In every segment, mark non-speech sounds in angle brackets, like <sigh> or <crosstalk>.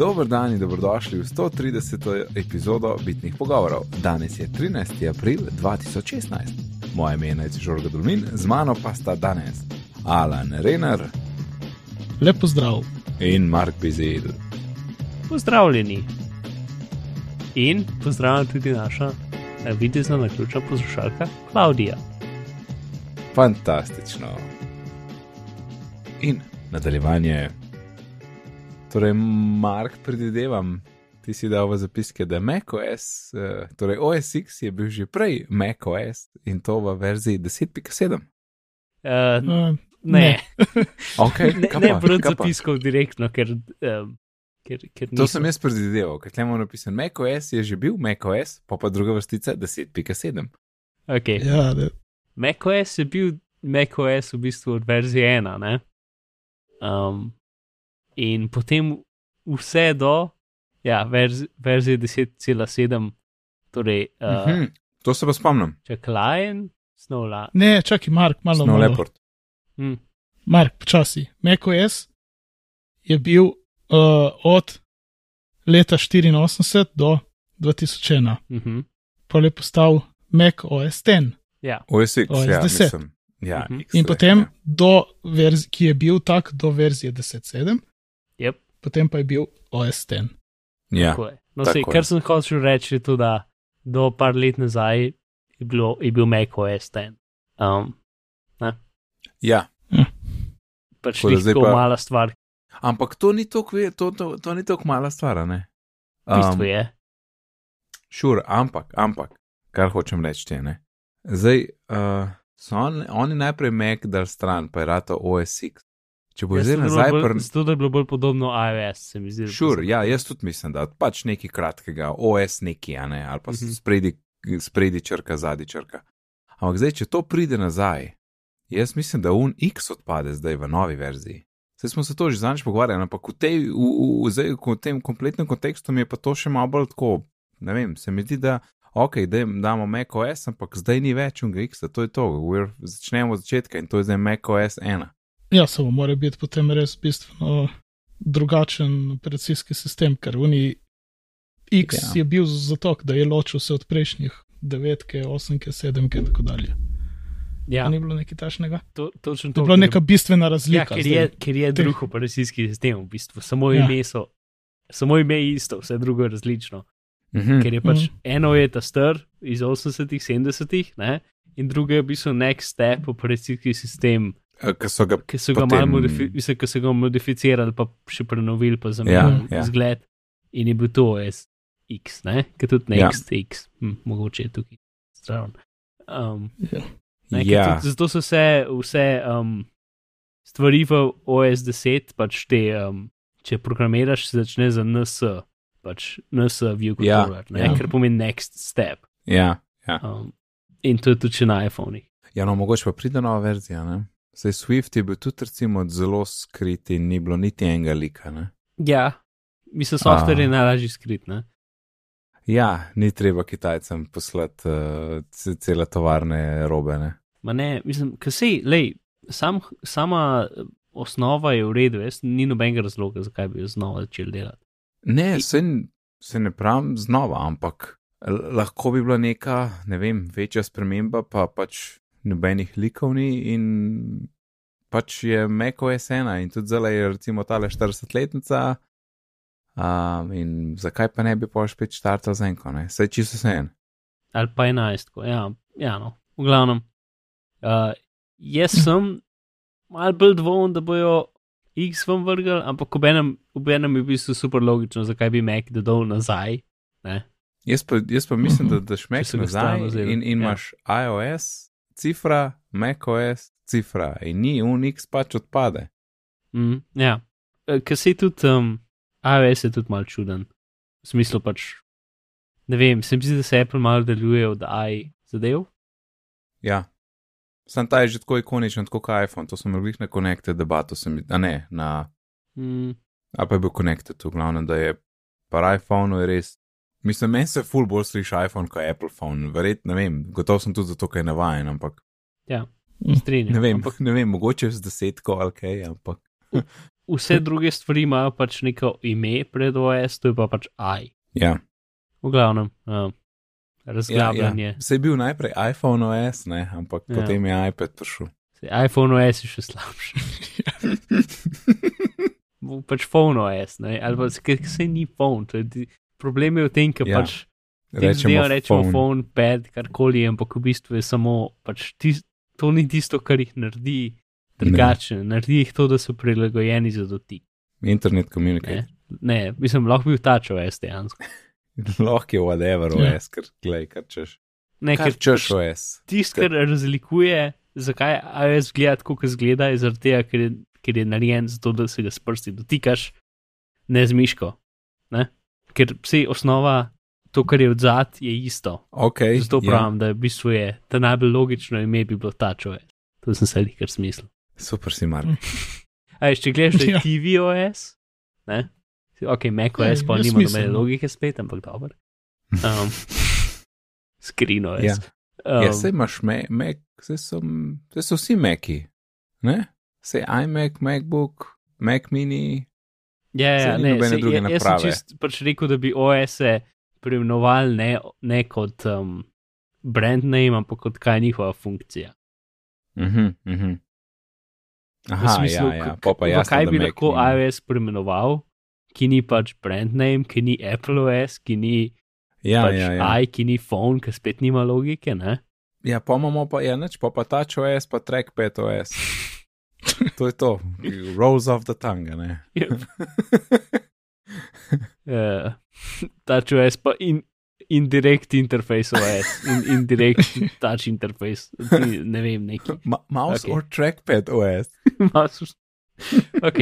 Dober dan in dobrodošli v 130. epizodo Bitnih pogovorov. Danes je 13. april 2016. Moje ime je Žorga Dulmin, z mano pa sta danes Alan Renner Lepo zdrav. in Mark Bizil. Pozdravljeni. In pozdravljena tudi naša eh, videzna naključna poslušalka Klaudija. Fantastično. In nadaljevanje. Torej, Mark, predvidevam, ti si dal v zapiske, da MacOS, eh, torej OS X je bil že prej MacOS in to v verziji 10.7. Uh, Uh, ne, Okay, ne, <laughs> ne pa, brati kaj pa? zapiskov direktno, ker, um, ker, ker To sem jaz predvideval, ker tle imamo napisan MacOS je že bil MacOS, pa pa druga vrstica 10.7. Okay. ja, da, macOS je bil macOS v bistvu od verzije 1. Ne? Um, in potem vse do ja, verzi, verzije 10.7, torej uh, Mhm, To se pa spomnim, če Lion, Snowla. ne, čakaj, Mark, malo. Snow malo. Leopard. Hm, Mark, počasi. macOS je bil uh, od leta 84 do 2001, mhm, pa je postal macOS 10 ja. OS X, OS ja, 10. mislim. Ja, Mhm. X, in ja. potem do verzije, ki je bil tak do verzije 10.7, Yep. potem pa je bil OS 10. Ja, Tako je. No, tako sej, je. kar sem hotel reči, je to, da do par let nazaj je, bilo, je bil macOS 10. Um, ja. pač Tako da ni tako pa- mala stvar, Ampak to ni tako to, to, to ni mala stvar, a ne? v bistvu je. Sure, ampak, ampak, kar hočem reči, je, ne. Zdaj, uh, so on, oni najprej Mac dal stran, pa je rata OS X. Če bo zdaj nazaj, bolj- pr... Da je bilo bolj podobno iOS, se mi zdi. Sure, sem- ja, jaz tudi mislim, da pač nekaj kratkega, OS neki, a ne, ali pa Mhm. spredi, spredi črka, zadnji črka. Ampak zdaj, če to pride nazaj, jaz mislim, da Un X odpade zdaj v novi verziji. Zdaj smo se to že zadnjič pogovarjali, ampak v, tej, v, v, v, zdaj, v tem kompletnem kontekstu mi je pa to še malo bolj tako, ne vem, se mi zdi, da ok, da damo macOS, ampak zdaj ni več Un X, to je to, We're, začnemo od začetka in to je zdaj macOS 1. Ja, samo mora biti potem res bistveno drugačen operacijski sistem, ker Uni X Ja. ja. je bil zato, da je ločil se od prejšnjih 9, 8, 7 in tako dalje. Ja, Ja. Ni bilo nekaj tašnega. to, točno To to. je bila ker- neka bistvena Ja, razlika. ker zdaj. je, ker je Teh- drug operacijski sistem, v bistvu. Samo Ja. ime so. Samo ime je isto, vse drugo je različno. Mhm. Ker je pač Mhm. eno je ta star iz 80-ih, 70-ih, ne? in drugo je v bistvu next step operacijski sistem, Ki so ga ki so ga Potem- malo modifi mislim, ki so ga modificirali, pa še prenovili, pa Ja, zamenjali ja. izgled. In je bil to OS X, ne? ki tudi Ja. next X, hm, mogoče je tukaj zraven. Um, Ja. Ne, Ja. tudi, zato so vse, vse um, stvari v OS 10, pač te, um, če programiraš, se začne z NS, pač NS view Ja, controller, ja, ja. ja. ker pomeni next step. Ja, ja. Um, in to je tudi na iPhonih. Ja, no, mogoče pa pride nova verzija. Ne? Sej Swift je bil tudi recimo zelo skrit in ni bilo niti enega lika. Ne? Ja, mislim, software A. je najlažji skrit. Ne? Ja, ni treba Kitajcem poslati uh, ce- cele tovarne robe. Ne? Ma ne, mislim, ker sej, lej, sam, sama eh, osnova je v redu, jaz ni nobenega razloga, zakaj bi jo znova začel delati. Ne, se, se ne pravim znova, ampak l- lahko bi bila neka, ne vem, večja sprememba, pa pač nobenih likov ni in pač je macOS 1 in tudi zdaj je recimo tale 40-letnica. Um, in zakaj pa ne bi pa spet štartal z enko, ne? Saj čisto vse en. ali pa enajstko. Ja, ja no, v glavnem. Uh, jaz sem mal bolj dvomen, da bojo X vam vrgli, ampak ob enem, ob enem je v bistvu super logično, zakaj bi Mac dodal nazaj. Ne? Jaz pa, jaz pa mislim, da daš Mac nazaj in, in ja. imaš iOS, cifra, macOS, cifra in ni Unix pač odpade. Mm, ja, ker se tudi um, iOS je tudi mal čuden. V smislu pač, ne vem, se mi zdi, da se Apple malo deluje od i zadev. Ja. Sam ta je že tako ikoničen, tako kot iPhone, to smo imeli na Connected debato, se mi, a ne, na, Mm, ali pa je bil Connected, v glavnem, da je pa iPhone je res. Mislim, meni se ful bolj sliši iPhone kot Apple phone, verjetno, ne vem, gotov sem tudi zato, ker je navajen, ampak ja, strinjam. ne vem, Ampak ne vem, mogoče z desetko ali kaj, ampak vse druge stvari imajo pač neko ime pred OS, to je pa pač I. Ja. V glavnem, uh, razglabljanje. Ja, ja. Se je bil najprej iPhone OS, ne? ampak Ja. potem je iPad prišel. Saj iPhone OS je še slabši. <laughs> Pač phone OS, ne? ali pa se, se ni phone. to je Problem je v tem, ker Ja. pač rečemo, rečemo phone. phone, pad, karkoli, ampak v bistvu je samo pač tis, to ni tisto, kar jih naredi drugače. Naredi jih to, da so prilagojeni za dotik. Internet Ne? communicate. ne, mislim, lahko bi tač OS dejansko. <laughs> Lahko je whatever Ja. OS, ker glej, kar češ. Ne, Kar ker češ pač OS. tisto, kar razlikuje, zakaj iOS gleda tako, kot zgleda, je zaradi tega, ker je, ker je narejen zato, da se ga s prsti dotikaš, ne z miško. Ne? Ker vse osnova, to, kar je od zad, je isto. Okay, Zato ja. pravim, da je v bistvu je ta najbolj logično ime bi bilo tačove. To sem se jih kar smislil. Super si, Mark. A če gledaš, da Ja. TVOS, ne? Ok, MacOS Ja, pa nima nobene smiselno. logike spet, ampak dobro. <laughs> Um, ScreenOS. Ja. Um, Ja, sej imaš me, Mac, sej so, sej so vsi Maki, ne? Sej iMac, MacBook, Mac mini, Ja, ja, ne, nobene sej, druge ja, jaz sem naprave. čist pač rekel, da bi OS-e preimenovali ne, ne kot um, brand name, ampak kot kaj je njihova funkcija. Mhm, mhm. V Aha, smislu, ja, ja. pa v jasno, kaj bi lahko ni. iOS preimenoval, ki ni pač brand name, ki ni Apple OS, ki ni Ja, pač ja, ja. i, ki ni phone, ki spet nima logike. Ne? Ja, pa imamo pa, ja, neč, pa pa Touch OS, pa Trackpad OS. <laughs> <laughs> to je to, rolls off the tongue, ne? Uh, <laughs> touch OS pa in, indirect interface OS, in, indirect <laughs> touch interface, ne vem, neki. Ma mouse Okay. or Trackpad OS. Mouse- ok,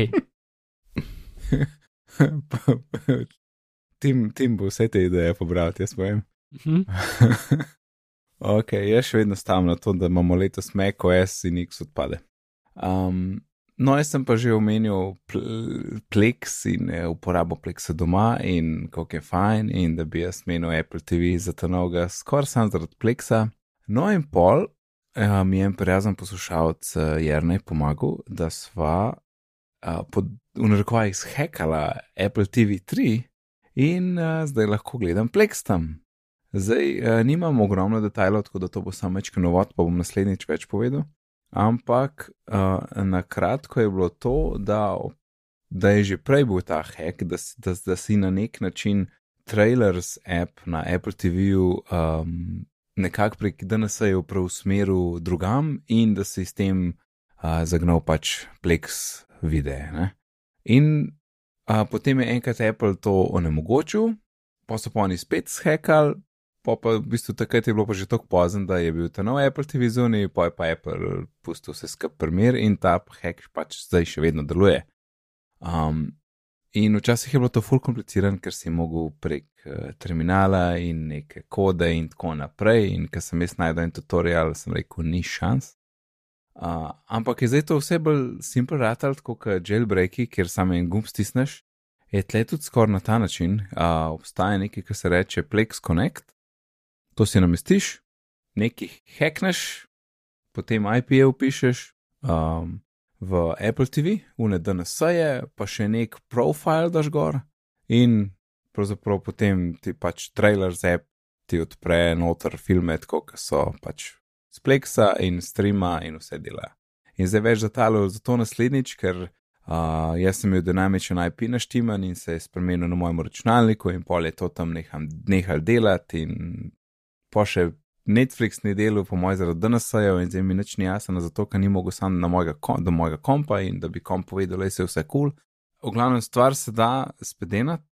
tim, tim bo vse te ideje pobral, jaz povem. Mhm. ok, jaz še vedno stavim na to, da imamo letos Mac OS in X odpade. Um, no, jaz sem pa že omenil pl Plex in eh, uporabo Plexa doma in kako je fajn, in da bi jaz menil Apple TV za ta novega, skoraj sam zaradi Plexa. No, in pol uh, mi je en prijazen poslušalec uh, Jrnej pomagal, da sva uh, pod, v narekovajih zhekala Apple TV 3 in uh, zdaj lahko gledam Plex tam. Zdaj uh, nimam ogromno detajlov, tako da to bo samo večkrat novot, pa bom naslednjič več povedal. Ampak uh, na kratko je bilo to, da, da je že prej bil ta hack, da, da, da si na nek način trailers app na Apple TV-ju um, nekako prek DNS-jev preusmeril drugam in da si s tem uh, zagnal pač Plex videe. Ne? In uh, potem je enkrat Apple to onemogočil, pa so pa oni spet shekali, pa pa v bistvu takrat je bilo pa že tako pozno, da je bil ta nov Apple TV zunaj, pa je pa Apple pustil vse skupaj primer in ta hack pač zdaj še vedno deluje. Um, in včasih je bilo to ful kompliciran, ker si mogel prek uh, terminala in neke kode in tako naprej. In ker sem jaz najdel en tutorial, sem rekel, ni šans. Uh, ampak je zdaj to vse bolj simpel ratal, kot jailbreaki, kjer samo en gumb stisneš. Je tle tudi skoraj na ta način. Uh, obstaja nekaj, kar se reče Plex Connect, to si namestiš, nekaj hackneš, potem IP-je upišeš um, v Apple TV, une DNS-je, pa še nek profil daš gor in pravzaprav potem ti pač trailer app ti odpre noter filme, tako kot so pač z Plexa in streama in vse dela. In zdaj več detaljev za to naslednjič, ker uh, jaz sem imel dinamičen IP naštiman in se je spremenil na mojem računalniku in pol je to tam neham, nehal delati in pa še Netflix ni delal, po mojem, zaradi DNS-jev in zdaj mi nič ni jasno, zato ker ni mogel sam mojega, do mojega kompa in da bi komp povedal, da je vse kul. Cool. V glavnem stvar se da spedenati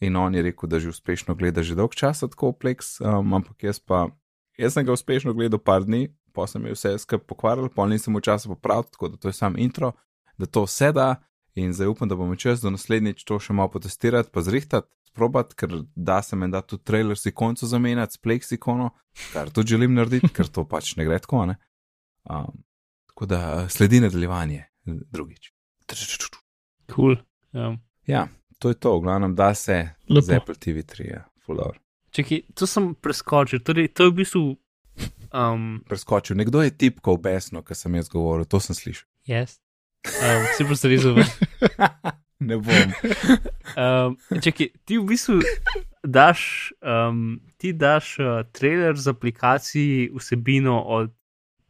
in on je rekel, da že uspešno gleda že dolg časa tako Plex, um, ampak jaz pa, jaz sem ga uspešno gledal par dni, pa sem je vse skupaj pokvaril, pa nisem v času popravil, tako da to je sam intro, da to vse da in zdaj upam, da bomo čez do naslednjič to še malo potestirati, pa zrihtati, probat, ker da se meni da tudi trailer si konco zamenjati s Plex ikono, kar tudi želim narediti, ker to pač ne gre tako, ne. Um, tako da sledi nadaljevanje drugič. cool. Um, Ja, to je to, v glavnem da se Lepo. z Apple TV 3, ja, full hour. čekaj, to sem preskočil, torej, to je v bistvu. Um, Preskočil, nekdo je tipkal besno, kar sem jaz govoril, to sem slišal. yes. Um, si pa se rezal. ne bom. Um, čekaj, ti v bistvu daš, um, ti daš uh, trailer z aplikaciji vsebino od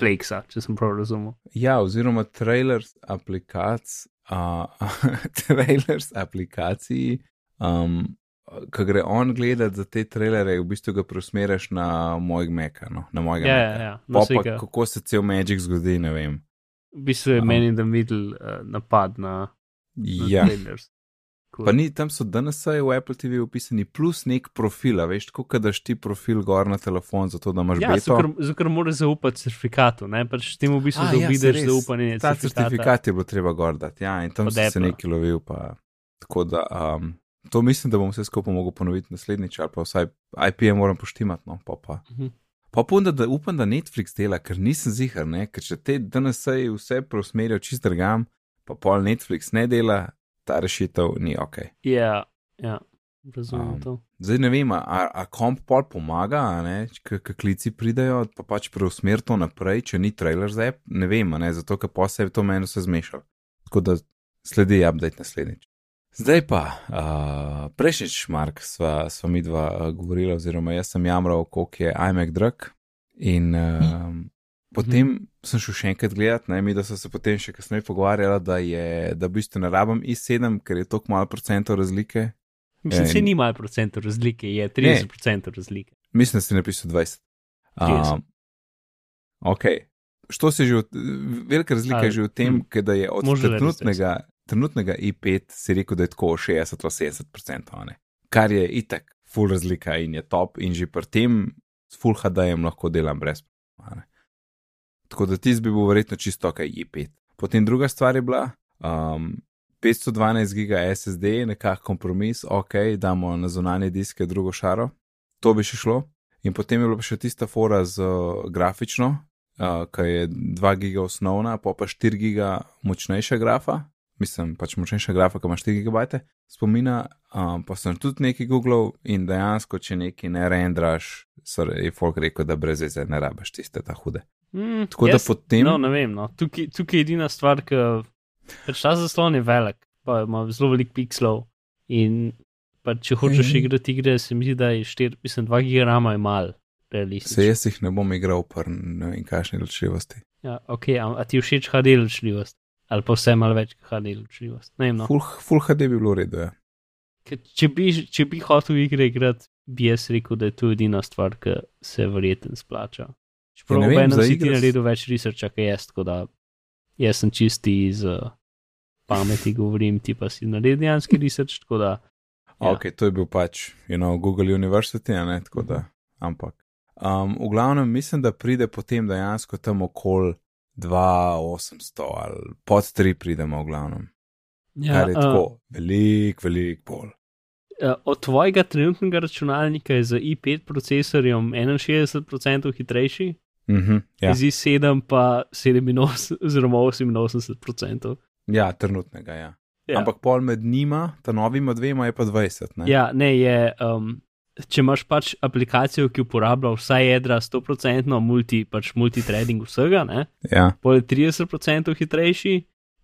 Plexa, če sem prav razumel. Ja, oziroma trailers aplikacij, uh, <laughs> trailers aplikaciji, um, ko gre on gledati za te trailere, v bistvu ga preusmeriš na moj Meka, no, na mojega Ja, Maca. ja, ja. Pa No, pa kako se cel Magic zgodi, ne vem. V bistvu je meni, da middle uh, napad na, na Ja. trailers. Cool. Pa ni tam so danes v Apple TV upisani plus nek profil, a veš, tako da ti profil gor na telefon, zato da imaš Ja, beto. zato ker moraš zaupati certifikatu, ne? pač ti v bistvu ja, zaobidaš res. zaupanje. Ta certifikat je bilo treba gor dati, ja, in tam Od sem se Appla. nekaj lovil. Pa, tako da um, to mislim, da bom vse skupaj mogel ponoviti naslednjič, ali pa vsaj IP-je moram poštimati, no, pa pa. Mhm. Pa upam, da, upam, da Netflix dela, ker nisem zihar, ne, ker če te danes vse preusmerijo čist drgam, pa pol Netflix ne dela, ta rešitev ni ok. Ja, ja, razumem Um, to. Zdaj ne vem, a, a komp pol pomaga, a ne, k, k klici pridajo, pa pač preusmer to naprej, če ni trailer za app, ne vem, ne, zato ker pa se je to meni vse zmešal. Tako da sledi update naslednjič. Zdaj pa, uh, prejšnjič, Mark, sva, sva mi dva uh, govorila, oziroma jaz sem jamral, koliko je iMac drag. In uh, potem sem šel še enkrat gledat, ne, mi da so se potem še kasneje pogovarjala, da je, da v bistvu ne rabim i7, ker je toliko malo procentov razlike, Mislim, se in- ni malo procentov razlike, je 30 procentov razlike. Mislim, da si napisal 20. 30. Um, ok. Što se že, v- velika razlika Ali- je že v tem, hm. da je od trenutnega, trenutnega i5 si rekel, da je tako 60 ali 70%, a ne. kar je itak, full razlika in je top, in že pri tem s full HD-jem lahko delam brez. a ne. Tako da ti bi bil verjetno čisto ok i5. Potem druga stvar je bila, um, 512 giga SSD, nekak kompromis, ok, damo na zunanje diske drugo šaro, to bi še šlo. In potem je bila še tista fora z uh, grafično, uh, ki je 2 giga osnovna, pa pa 4 giga močnejša grafa, mislim pač močnejša grafa, ki ima 4 gigabajte spomina, um, pa sem tudi nekaj googlal in dejansko, če nekaj ne rendraš, je folk rekel, da brez veze ne rabiš tiste ta hude. Mm, Tako da potem. No, ne vem. No. Tukaj, tukaj je edina stvar, ki pač ta zaslon je velik, pa ima zelo velik pixelov. In pa če hočeš Ej. igrati igre, se mi zdi, da je 4, mislim, 2 gigama je mal Se jaz jih ne bom igral, pr ne vem, kakšne ločljivosti. Ja, ok, a, a ti všeč HD ločljivost? Ali pa vse malo več HD ločljivost? Ne vem. No. Full, full HD bi bilo v redu, ja. Če bi, če bi hotel igre igrati, bi jaz rekel, da je to edina stvar, ki se verjetno splača. Čeprav Ja, za si ti naredil več researcha, kot jaz, tako da jaz sem čisti iz uh, pameti, govorim, ti pa si naredil dejanski research, tako da Ja. Ok, to je bil pač, you know, Google University, ne, tako da, ampak. Um, v glavnem mislim, da pride potem dejansko tam okoli 2800 ali pod 3 pridemo v glavnem. Ja, kar je uh, tako velik, velik pol. Uh, od tvojega trenutnega računalnika je z i5 procesorjem 61% hitrejši, Mhm, ja. z i7 pa 87 oziroma 88%. ja, trenutnega. Ja. ja. Ampak pol med njima, ta novima dvema je pa 20, ne? Ja, ne, je, um, če imaš pač aplikacijo, ki uporablja vsa jedra 100%, multi, pač multitrading vsega, ne, ja. pol je 30% hitrejši,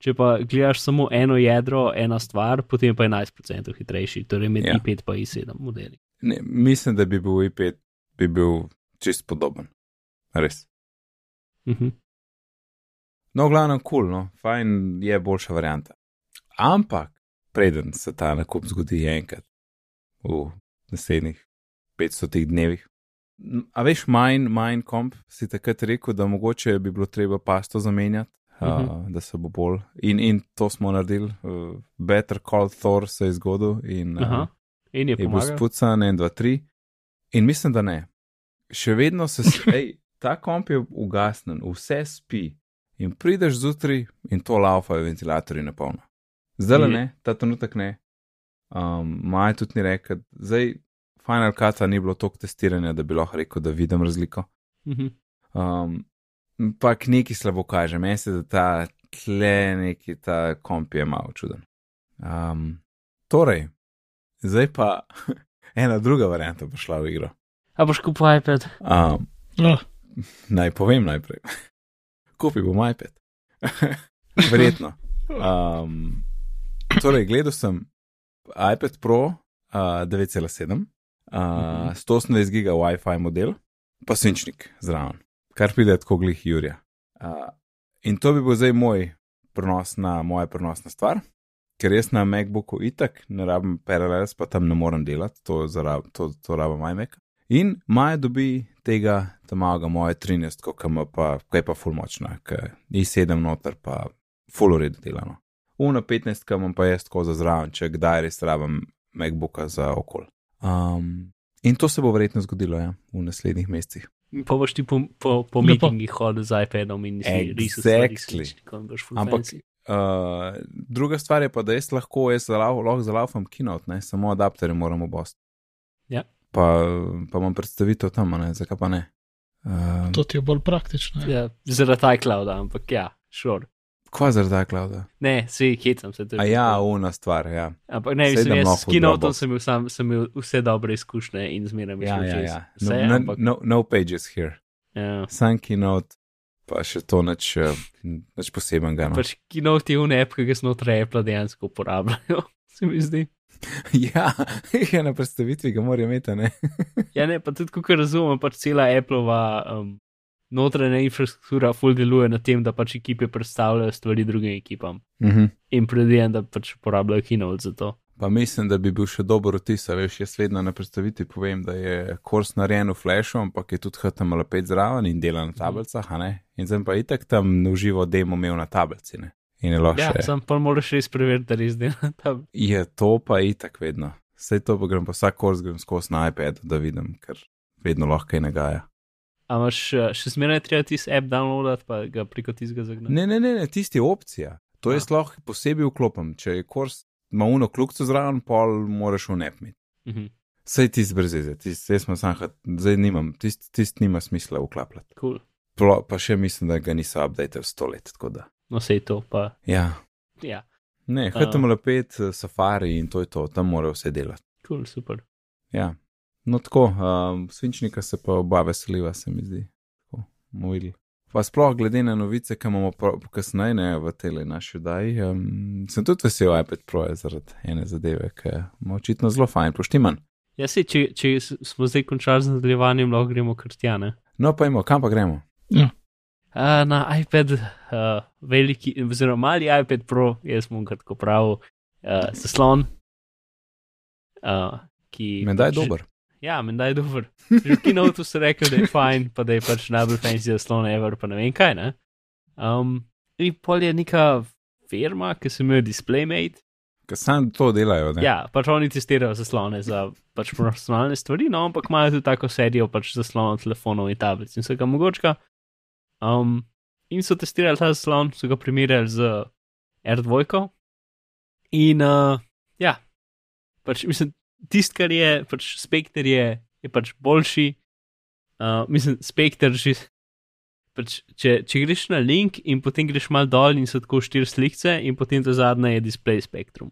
če pa gledaš samo eno jedro, ena stvar, potem pa je 11% hitrejši, torej med Ja. ja. i5 pa i7 modeli. Ne, mislim, da bi bil i5 bi bil čist podoben. Res. Mhm. No, v glavnem, kul, cool, no, fajn je boljša varianta. Ampak, preden se ta nakup zgodi enkrat v naslednjih 500 dnevih. A veš, manj, manj komp, si takrat rekel, da mogoče bi bilo treba pasto zamenjati, uh. -huh. uh, da se bo bolj. In, in to smo naredili. Uh, Better Call Thor se je zgodil in uh, Aha. In je je bil spucan 1, 2, 3. In mislim, da ne. Še vedno se, <laughs> ej, ta komp je ugasnen, vse spi. In prideš zjutraj in to laufajo ventilatorji na polno. Zdaj le Je. ne, ta trenutek ne. Um, Maj tudi ni rekel, zdaj Final Cut ni bilo toliko testiranja, da bi lahko rekel, da vidim razliko. Mhm. Um, Ampak neki slabo kaže, meni se da ta tle neki ta komp je malo čuden. Um, torej, zdaj pa <laughs> ena druga varianta bo šla v igro. A boš kupil iPad? Um, Oh, naj povem najprej. <laughs> Kupi bom iPad. <laughs> Verjetno. Um, torej, gledal sem iPad Pro uh, 9,7, uh, 128 giga WiFi model, pa svinčnik zraven, kar pride tako glih Jurja. Uh, in to bi bil zdaj moj prenos na moja prenosna stvar, ker jaz na MacBooku itak ne rabim Parallels, pa tam ne morem delati, to, zarab, to, to rabim iMac. In Maja dobi tega, tam malega moje 13, ko ima pa, kaj pa full močna, ker je 7 noter, pa full uredu delano. Uno 15, ki imam pa jaz tako za zraven, če kdaj res rabim MacBooka za okol. Um, in to se bo verjetno zgodilo ja, v naslednjih mesecih. Pa boš ti po, po, po Lepo. meetingih hodil z iPadom in si Exactly. stvari. Ampak uh, druga stvar je pa, da jaz lahko, jaz lahko zalaufam kinot, ne, samo adapterje moramo bost. Ja. Pa, pa imam predstavitev tam, ne, zakaj pa ne. Uh, To ti je bolj praktično. Ja. Ja, zaradi iClouda, ampak ja, šor. Kva zaradi iClouda? Ne, se hecam se tudi. A ja, una stvar, ja. Ampak ne, mislim, jaz s Dropbox. sem imel, sam, sem imel vse dobre izkušnje in zmeraj mi Ja, šlo ja, čez. ja. No, Vse, no, ampak, no, no pages here. ja. Sam keynote, pa še to nič, uh, nič posebenega. No. Pač Keynote je un app, ki ga znotraj Apple dejansko uporabljajo, <laughs> se mi zdi. <laughs> ja, ja, na predstavitvi ga morajo imeti, ne. Ja, ne, pa tudi, kot razumem, pač cela Appleova um, notranja infrastruktura full deluje na tem, da pač ekipe predstavljajo stvari drugim ekipam. Mhm. In predvidevam, da pač uporabljajo Keynote za to. Pa mislim, da bi bil še dober vtis, veš, jaz vedno na predstavitvi povem, da je kurs narejen v flashu, ampak je tudi HTML5 zraven in dela na tablicah, a ne. In zdaj pa itak tam na uživo demo imel na tablici, ne. In je lahko Ja, še. sam pa moraš res preveriti, da res dela tam. Je to pa itak vedno. Vse to pa grem pa vsak kurs grem skozi na iPad, da vidim, ker vedno lahko kaj nagaja. A imaš eh, še zmeraj treba tisti app downloadati, pa ga preko tistega zagnati? Ne, ne, ne, ne tisti je opcija. To jaz lahko posebej vklopim. Če je kurs, ima uno kljukco zraven, pol moraš v nepmit. Mhm, Sej ti zbrzeze, tisti, jaz sem sam, hat- zdaj nimam, tisti tist nima smisla vklapljati. cool. Plo- Pa še mislim, da ga niso update v sto let, tako da. No, sej to, pa Ja, ja, ne, A. HTML5, eh, Safari in to je to, tam morajo vse delati. cool, super. Ja, no tako, um, svinčnika se pa oba veseliva, se mi zdi. Tako, bomo videli. Pa sploh glede na novice, ki imamo kasneje ne, v tej naši oddaji, um, sem tudi vesel iPad Pro je zaradi ene zadeve, ki ima očitno zelo fajn, poštiman. Ja, sej, če, če smo zdaj končali z nadaljevanjem, lahko gremo krstjane. No, pa imamo, kam pa gremo? Uh, na iPad, uh, veliki, oziroma mali iPad Pro, jaz bom kratko pravil, uh, zaslon. Uh, ki, Menda je pač- dober. Ja, menda je dober. Že v kinotu so rekli, da je fajn, pa da je pač najbolj fancy zaslon ever, pa ne vem kaj. Ne? Um, in pol je neka firma, ki se imenuje DisplayMate. Ker sam to delajo, ne? Ja, pač oni testirajo zaslone za pač profesionalne stvari, no, ampak imajo tudi tako serijo pač zaslonov telefonov in tablic in vsega mogočka. Um, in so testirali ta zaslon, so ga primerjali z R2. In uh, ja, pač mislim, tisto, kar je, pač spekter je, je pač boljši. Uh, mislim, spekter že. Pač, če, če greš na link in potem greš mal dol in so tako štiri slikce, in potem to zadnje je display spektrum.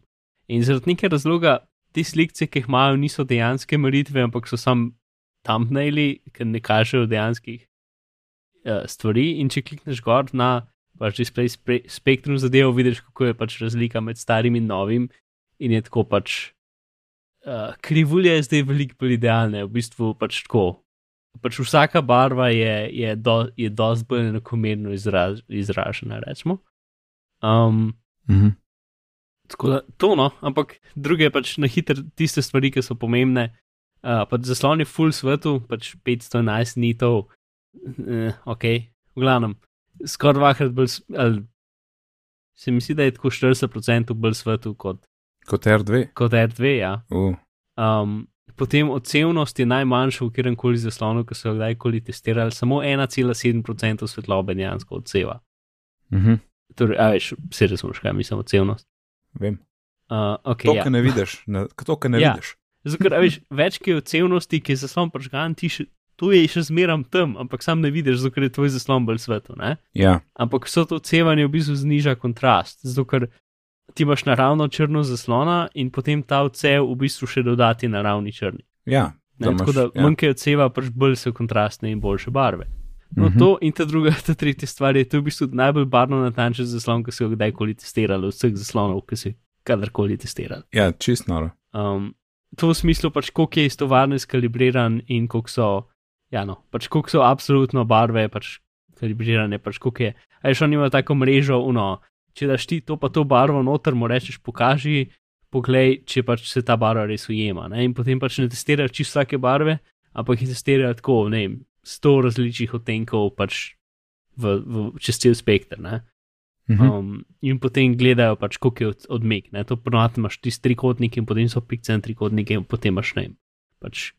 In zaradi nekega razloga te slikce, ki jih imajo, niso dejanske meritve, ampak so sam thumbnaili, ki ne kažejo dejanskih uh, stvari. In če klikneš gor na pač display spre, spektrum zadevo, vidiš, kako je pač razlika med starim in novim. In je tako pač. Uh, krivulje je zdaj veliko bolj idealne, v bistvu pač tako. Pač vsaka barva je, je, do, je dosti bolj enakomerno izraz, izražena, rečemo. Um, Mhm. Tako da to no, ampak druge pač na hitro tiste stvari, ki so pomembne. Uh, pač zaslon je full svetu, pač 511 nitov, uh, ok, v glavnem, skoraj dvakrat bolj, ali se mi zdi, da je tako 40% bolj svetu kot, Kot R2. kot R2, ja. Uh. Um, potem odsevnost je najmanjša v kjerem koli zaslonu, ki so ga kdajkoli testirali, samo 1,7% svetlobe dejansko odseva. Mhm. Torej, a veš, se razumeš, kaj mislim odsevnost. Vem. Uh, okay, To, ja. kar ne vidiš, na, to, kar ne Ja. vidiš. A veš, več ki je odsevnosti, ki je zaslon pržgan, ti še, tu je še zmeram tam, ampak sam ne vidiš, zato ker je tvoj zaslon bolj svetu. Ne? Ja, Ampak vso to odsevanje v bistvu zniža kontrast, zato ker ti imaš naravno črno zaslona in potem ta odsev v bistvu še dodati naravni črni. ja. Ne, da tako imaš- da ja. manj kaj odseva, pač bolj so kontrastne in boljše barve. No, Mhm. to in ta druga, ta tretja stvar je, to je v bistvu najbolj barvno natančen zaslon, ki so ga kdajkoli testirali, vseh zaslonov, ki, si, kadarkoli testirali. Ja, čist noro. Um, to v smislu, pač, koliko je iz tovarne skalibriran in koliko so, ja, no, pač, koliko so absolutno barve, pač, kalibrirane, pač, koliko je. A je šlo nima tako mrežo, uno, če daš ti to pa to barvo noter, mu rečeš, pokaži, poglej, če pač se ta barva res ujema. Ne? In potem pač ne testirajo čisto vsake barve, ampak jih testirajo tako, ne vem, sto različnih odtenkov, pač v, v, čez cel spektr. Ne? Mhm. Um, in potem gledajo, pač, koliko je od, odmik. Ne? To ponovadi imaš ti trikotniki, in potem so pikce in trikotniki, in potem imaš ne. vem, Pač,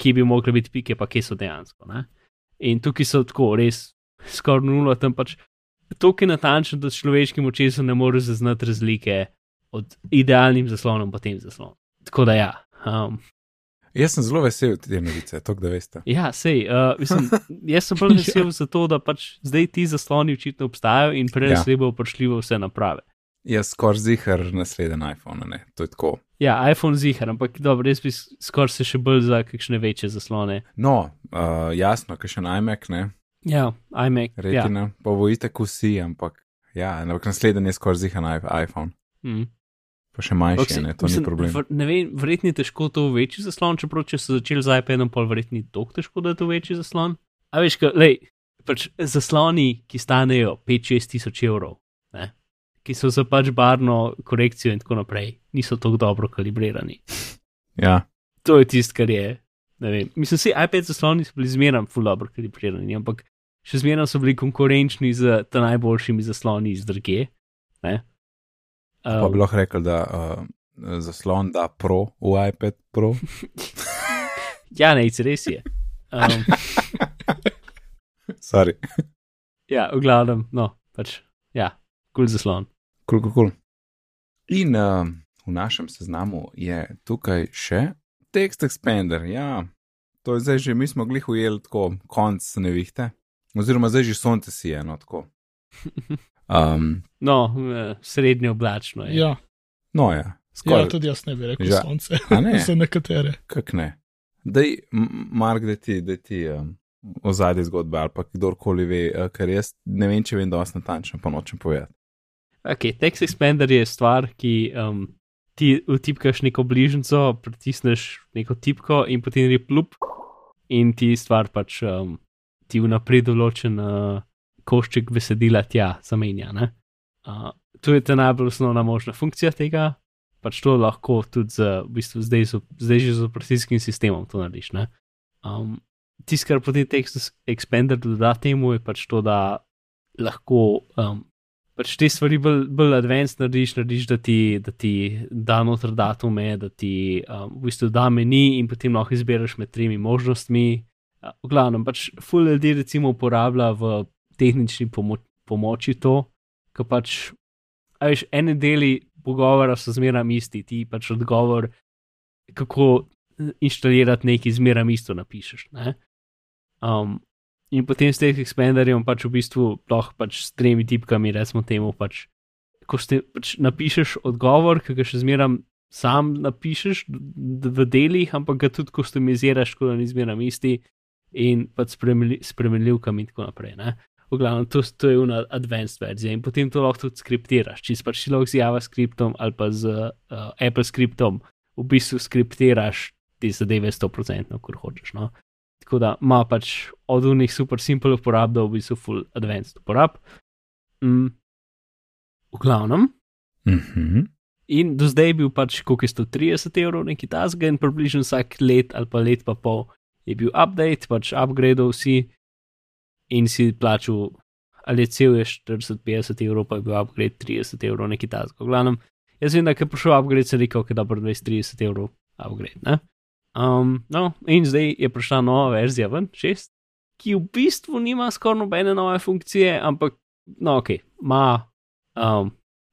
kje bi mogli biti pike, pa kje so dejansko. Ne? In tukaj so tako res skoraj nulo, tam pač tako natančno, da s človeškim očesom ne moreš zaznati razlike od idealnim zaslonom pa tem zaslonom. Tako da ja. Um, Jaz sem zelo vesel te novice, to da veste. Ja, sej, uh, mislim, jaz sem bolj <laughs> vesel zato, da pač zdaj ti zasloni očitno obstajajo in prej Ja. ja. bo prišljivo vse naprave. Jaz skoraj zihar naslednji iPhone, ne, to je tako. Ja, iPhone zihar, ampak dobro, res bi skoraj se še bolj za kakšne večje zaslone. No, uh, jasno, kaj še iMac, ne, Ja, iMac. Retina, ja. pa bo itek vsi, ampak ja, ampak naslednji je skoraj zihar na iPhone, Mm. pa še manjši, se- ne, to mislim, ni problem. vr- Ne vem, verjetno je težko to večji zaslon, čeprav če so začeli z iPadom, pol verjetno ni tako težko, da je to večji zaslon. A veš, kaj, lej, pač zasloni, ki stanejo 5-6 tisoč evrov, ne, ki so za pač barno korekcijo in tako naprej, niso tako dobro kalibrirani. Ja, To je tisto, kar je. Vem. Mislim, vsi iPad zasloni so bili zmeraj full dobro kalibrirani, ampak še zmeraj so bili konkurenčni z najboljšimi zasloni iz druge. Ne? pa Um, bi lahko rekel, da uh, zaslon da Pro v iPad Pro. <laughs> ja, ne, res je. Um, <laughs> Sorry, ja, v glavnem, no, pač, ja, kul cool zaslon. kul, kul, kul. In uh, v našem seznamu je tukaj še Text Expander, ja, to je zdaj že, mi smo glih ujeli tako konc nevihte, oziroma zdaj že sonce si je, no tako. <laughs> Um, No, eh, srednje oblačno je. Ja, no ja, ja, skoraj, tudi jaz ne bi rekel Ža- sonce. a ne, <laughs> Za nekatere. kak ne. Dej, Mark, da ti, da ti um, ozadje zgodbe ali pa kdorkoli ve, uh, ker jaz ne vem, če vem dosti natančno, pa nočem povedati. Ok, Text Expander je stvar, ki um, ti vtipkaš neko bližnjico, pritisneš neko tipko in potem je plup in ti stvar pač um, ti vnaprej določen uh, košček besedila tja zamenja. ne. Uh, to je ta najbolj osnovna možna funkcija tega, pač to lahko tudi z, v bistvu zdaj, z, zdaj že z operacijskim sistemom to narediš. ne. Um, Tisto, kar potem Text Expander doda temu, je pač to, da lahko um, pač te stvari bolj, bolj advanced narediš, narediš, da ti, da ti da noter datume, da ti um, v bistvu da meni in potem lahko izbereš med tremi možnostmi. Uh, v glavnem, pač full ljudi recimo uporablja v tehnični pomo pomoči to, ker pač, veš, ene deli pogovora so zmeraj isti, ti pač odgovor, kako inštalirati nekaj zmeraj isto napišeš. Ne? Um, in potem s tem expanderjem pač v bistvu lahko pač s tremi tipkami, recimo temu, pač, ko ste, pač napišeš odgovor, ki ga še zmeraj sam napišeš v delih, ampak ga tudi customiziraš, tako da ni zmeraj isti in pač s spremenljivkami in tako naprej. Ne? V glavnem, to, to je una advanced verzija in potem to lahko tudi skriptiraš. Če si pač lahko z JavaScriptom ali pa z uh, Apple Scriptom v bistvu skriptiraš te zadeve 100%, kot hočeš. No? Tako da ima pač od unih super simple uporab do v bistvu full advanced uporab. Mm. V glavnem. Mhm. In do zdaj je bil pač, koliko je 130 evrov, neki tasga, in približno vsak let ali pa let pa pol je bil update, pač upgrade vsi in si plačal, ali je cel je 40-50 evrov, pa je bil upgrade 30 evrov, neki tasga. V glavnem, jaz vem, da je prišel upgrade, se rekel, da dobro 20-30 evrov upgrade. Ne? Um, no, in zdaj je prišla nova verzija ven, 6, ki v bistvu nima skoraj nobene nove funkcije, ampak, no, ok, ima. Um,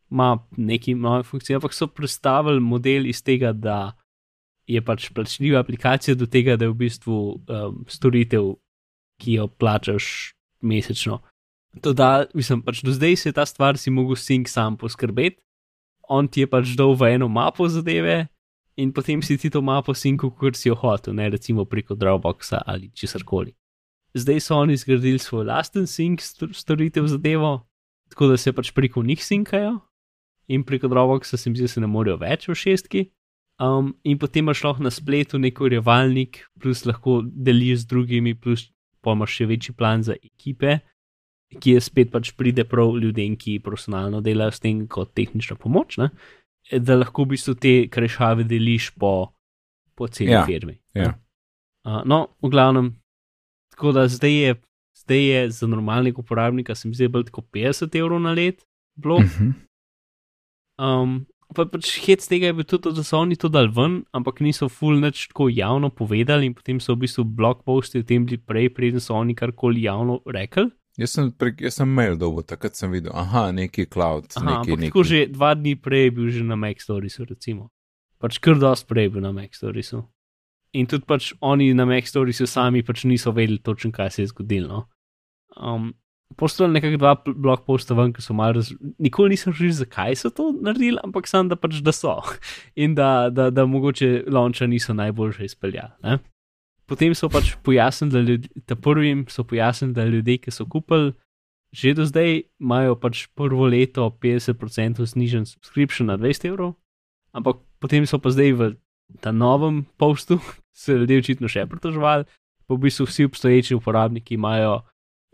ima neki nove funkcije, ampak so predstavili model iz tega, da je pač plačljiva aplikacija do tega, da je v bistvu um, storitev, ki jo plačaš mesečno. Toda, mislim, pač do zdaj se je ta stvar si mogel sink sam poskrbeti, on ti je pač dal v eno mapo zadeve in potem si ti to mapo sinku, kot si jo hotel, ne recimo preko Dropboxa ali česarkoli. Zdaj so oni zgradili svoj lasten stor- storitev zadevo, tako da se pač preko njih sinkajo in preko Dropboxa se mi zdi, da se ne morejo več v šestki. Um, in potem imaš lahko na spletu neko revalnik, plus lahko deliš z drugimi, plus pa imaš še večji plan za ekipe, ki je spet pač pride prav ljudem, ki profesionalno delajo s tem kot tehnična pomoč, ne? da lahko v bistvu te krešave deliš po, po celi Ja, firmi. ja. Uh, no, v glavnem, tako da zdaj je, zdaj je za normalnega uporabnika, se mi zdi, bolj tako 50 evrov na let. Blok. Mhm. Um, pa pač hec tega je bil tudi, da so oni to dal ven, ampak niso full nič tako javno povedali in potem so v bistvu blog posti o tem bili prej, preden so oni karkoli javno rekli. Jaz sem, prek, jaz sem mail dobil, takrat sem videl, aha, neki cloud, Aha, neki neki. tako že dva dni prej je bil že na Mac Storiesu, recimo. Pač kar dosti prej je bil na Mac Storiesu. In tudi pač oni na Mac Storiesu sami pač niso vedeli točno, kaj se je zgodilo. No. Um, Poslali nekako dva blog posta ven, ki so malo raz... Nikoli nisem že zakaj so to naredili, ampak sam da pač da so. <laughs> In da, da, da mogoče launcha niso najboljše izpeljali. ne. Potem so pač pojasnili, da ljudje, ta prvim so pojasnili, da ljudje, ki so kupili, že do zdaj imajo pač prvo leto 50% znižen subscription na 200 evrov, ampak potem so pa zdaj v ta novem postu, <laughs> se ljudje očitno še pritoževali, pa v bistvu vsi obstoječi uporabniki imajo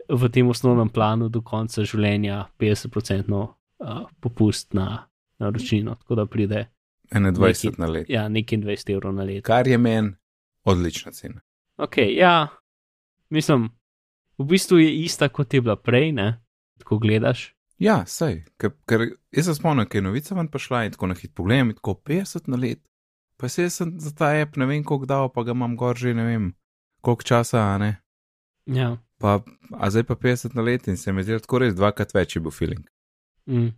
v tem osnovnem planu do konca življenja 50% uh, popust na naročnino, tako da pride 21 neki- na let. ja, nekaj 20 evrov na leto. Kar je meni odlična cena. Ok, ja, mislim, v bistvu je ista kot je bila prej, ne, ko gledaš. Ja, sej, ker, ker jaz se spomnim, ker je novica ven prišla in tako na hit pogledam, tako 50 na let. Pa se jaz sem za ta app ne vem koliko dal, pa ga imam gor že ne vem koliko časa, a ne. Ja, Pa, a zdaj pa 50 na let in se mi zdi tako res dvakrat več je bil feeling. mm.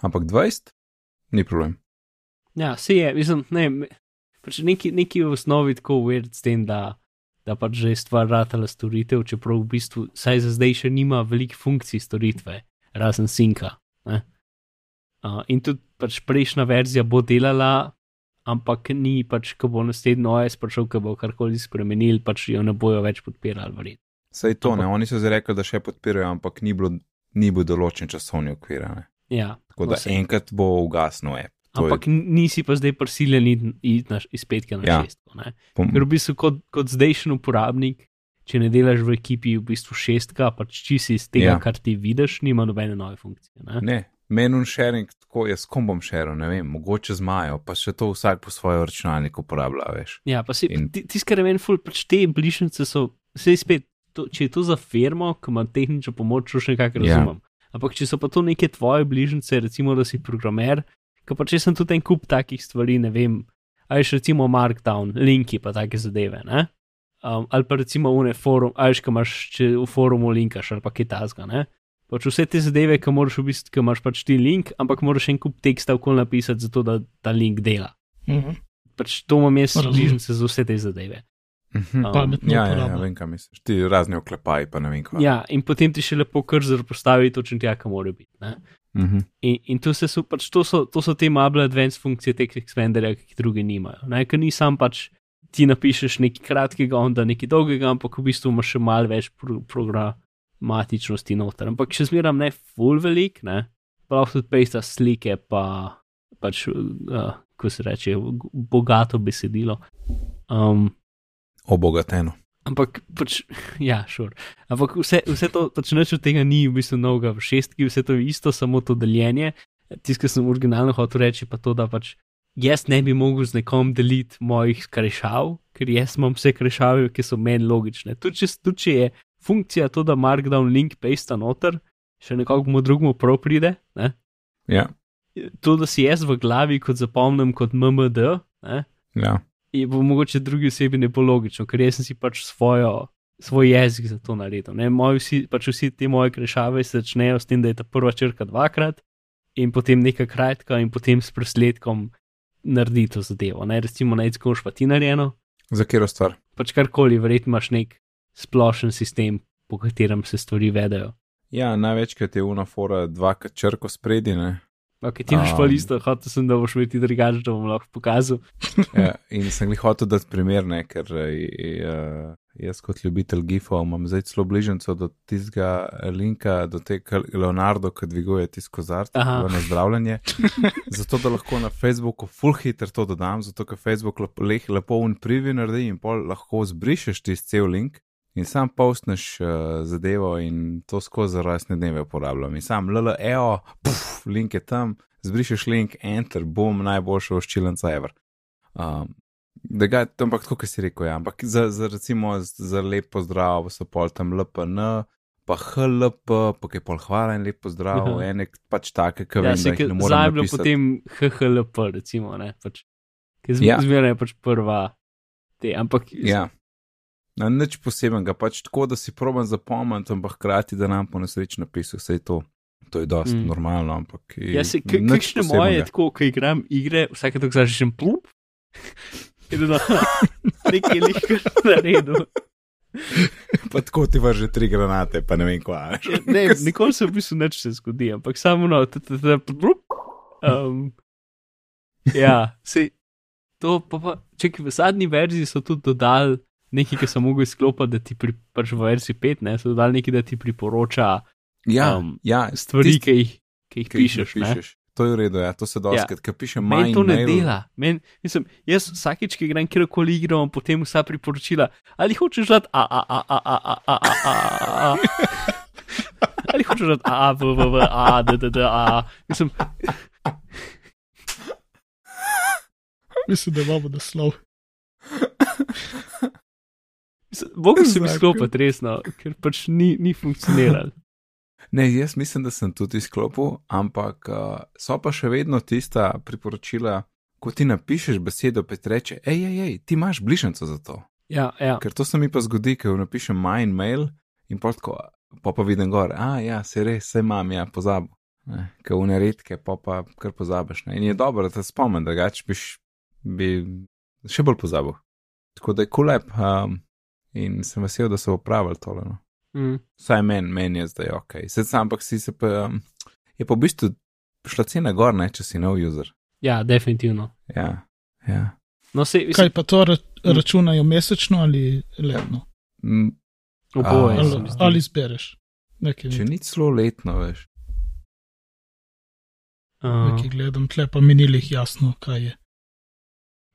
Ampak 20? Ni problem. ja se je, mislim, ne, pač neki, neki v osnovi tako weird s tem, da, da pač že je stvar ratala storitev, čeprav v bistvu, saj za zdaj še nima veliko funkcij storitve, razen sinka. ne. Uh, in tudi pač prejšnja verzija bo delala, ampak ni pač, ko bo naslednji OS prišel, ko bo karkoli spremenil, pač jo ne bojo več podpirali, verjetno. Sej to, ne, Ampak- oni so zdaj rekli, da še podpirajo, ampak ni, bilo, ni bil določen časovni okvir. a Ne. Ja, Tako da vse. enkrat bo ugasnil app. To Ampak je, nisi pa zdaj prisiljen iti- iz petke na Ja. šestko. ne. Ker v bistvu kot, kot zdajšen uporabnik, če ne delaš v ekipi v bistvu šestka, pač čisi iz tega, Ja. kar ti vidiš, nima nobene nove funkcije. Ne? ne, menun sharing, tako jaz kom bom šeril, ne vem, mogoče z Majo, pa še to vsak po svojo računalniku uporablja, veš. Ja, pa si, In- ti, tisti, kar je meni ful, pač te bližnjice so, vse spet, to, če je to za firmo, ki ima tehnično pomoč, to še nekako Ja. razumem. Ampak če so pa to neke tvoje bližnjice, recimo, da si programer, ki pa če sem tudi en kup takih stvari, ne vem, ali še recimo Markdown, linki pa take zadeve, ne? Um, ali pa recimo une forum, ali še imaš če v forumu linkaš ali pa kaj tasga, ne? Pač vse te zadeve, ki moraš v bistvu, ki imaš pač ti link, ampak moraš en kup teksta okoli napisati, zato da ta link dela. Mhm. Pač to imam jaz bližnjice za vse te zadeve. Mhm. Um, Pametno Ja, ja, ja, uporaba. vem, kaj misliš. Ti razni oklepaji, pa ne vem, kaj. Ja, in potem ti še lepo krzor postavi točno tja, kam mora biti. Ne? Mhm. In, in to, se so, pač, to, so, to so te mable advanced funkcije teh expanderja, ki jih drugi nimajo. Ne? Ker ni sam pač ti napišeš nekaj kratkega, onda nekaj dolgega, ampak v bistvu imaš še malo več pro, programatičnosti noter. Ampak še zmeram ne full velik, ne? prav tudi pejsta slike, pa pač, uh, ko se reče, bogato besedilo. Um, Obogateno. Ampak, pač, ja, šur. Ampak vse, vse to, pač nič od tega ni v bistvu novega v šestki, vse to je isto, samo to deljenje. Tisto, kar sem originalno hotel reči, pa to, da pač jaz ne bi mogel z nekom deliti mojih krešav, ker jaz imam vse krešave, ki so meni logične. Tudi če, tudi če je funkcija to, da markdown link paste noter, še nekomu drugemu prav pride, ne? Ja, to, da si jaz v glavi kot zapomnim kot MMD, ne? ja. Je bo mogoče drugi osebi ne bo logično, ker jaz sem si pač svojo, svoj jezik za to naredil. Ne? Moji vsi, pač vsi te moje krešave se začnejo s tem, da je ta prva črka dvakrat in potem neka kratka in potem s presledkom naredi to zadevo. Ne? Recimo, naj skoš pa ti narejeno, Za katero stvar? pač karkoli, verjetno imaš nek splošen sistem, po katerem se stvari vedejo. Ja, največkrat je unafora dvakrat črko spredi, ne. Ok, ti imaš pa Um. listo, hotel sem, da boš imeti drugače, da bom lahko pokazal. <laughs> Ja, in sem jih hotel dati primer, ne, ker uh, jaz kot ljubitelj gifov imam zdaj celo bližnjico do tistega linka, do tega Leonardo, ki dviguje tisto kozarce Aha. na zdravljenje. <laughs> zato da lahko na Facebooku full hitter to dodam, zato ker Facebook lepo, lepo un privi naredi in pol lahko zbrišeš tisti cel link. In sam postneš uh, zadevo in to skozi rojstne dneve uporabljam. In sam LLEO, puf, link je tam, zbrišeš link, enter, bom, najboljša oščilenca ever. Um, da ga, ampak tako, kot si rekel, ja, ampak za, za recimo za lep pozdrav so pol tam LPN, pa HLP, pa kaj pol hvala in lep pozdrav, Aha. ene pač take, ki Ja, vem, da jih ne morem zdaj je bilo potem HHLP, recimo, ne, pač, ki Ja. ja. zmeraj je pač prva te, ampak Ja. Na nič posebenega, pač tako, da si proban zapomniti, ampak hkrati, da nam po nesreči napisal vse to. To je dosti mm. Normalno, ampak. Ja, se, kakšne moje je tako, ko igram igre, vsake tako zažešem plup. <laughs> In da <laughs> nekaj lihkar naredil. Pa tako ti vrže tri granate, pa ne vem kva. Ja, Ne, <laughs> nikoli se v bistvu nič se zgodi, ampak samo no, t- t- t- plup. Um, ja, se to pa, pa čekaj, v zadnji verziji so tudi dodali nekaj, kar sem mogel izklopiti, da ti pri, pač v verziji 5, ne, so dodali nekaj, da ti priporoča Ja, um, ja stvari, tisti, ki jih, ki jih ki jih pišeš. napišeš. To je v redu, ja, to se Ja. ja. ker piše Meni mine to ne mail. dela. Men, mislim, jaz vsakeč, ki igram kjerkoli igro, imam potem vsa priporočila. Ali hočeš dati a, a, a, a, a, a, a, a, a, a. Ali hočeš dati a, a, v, v, v, a, d, d, d, a. Mislim, Mislim, da imamo naslov. Mi Zakon. sklopiti resno, ker pač ni, ni funkcioniralo. Ne, jaz mislim, da sem tudi izklopil, ampak uh, so pa še vedno tista priporočila, ko ti napišeš besedo, pa ti reče, hej, hej, hej, ti imaš bližnjico za to. Ja, ja. Ker to se mi pa zgodi, ker napišem mine mail in pa tako, pa pa vidim gor, a ja, se res, se imam, ja, pozabil. Ker v neredke, pa pa kar pozabiš. Ne? In je dobro, da te spomnim, drugače bi še bolj pozabil. Tako da je kulep um, in sem vesel, da so opravili tole. No. Mm. Vsaj meni men je zdaj ok. Sedaj ampak si se pa, um, je pa v bistvu šla cena gor, ne, če si nov user. ja, definitivno. Ja, ja. No, se, Kaj mislim, pa to ra računajo mesečno ali letno? Mm, oboje se Ali, zdi. ali zbereš? Nekaj, če ni celo letno, veš. Uh, nekaj gledam, tle pa minilih jasno, kaj je.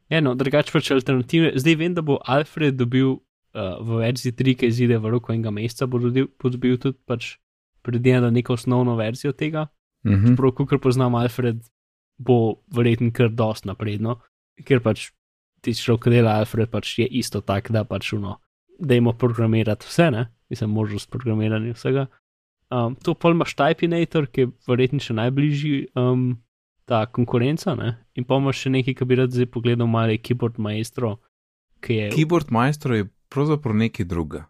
Ja, no, drugače pač alternative. Zdaj vem, da bo Alfred dobil uh, v verziji 3, ki izide v roku enega meseca, bo dobil, bo dobil tudi pač predvideno neko osnovno verzijo tega. Mhm. Prav, kot poznam Alfred, bo verjetno kar dost napredno, ker pač ti človek, dela Alfred, pač je isto tak, da pač uno, da ima programirati vse, ne, mislim, možnost programiranja vsega. Um, to pa imaš Typinator, ki je verjetno še najbližji um, ta konkurenca, ne? in pa imaš še nekaj, ki bi rad zdaj pogledal, malo je Keyboard Maestro, ki je. Keyboard Maestro je pravzaprav nekaj druga.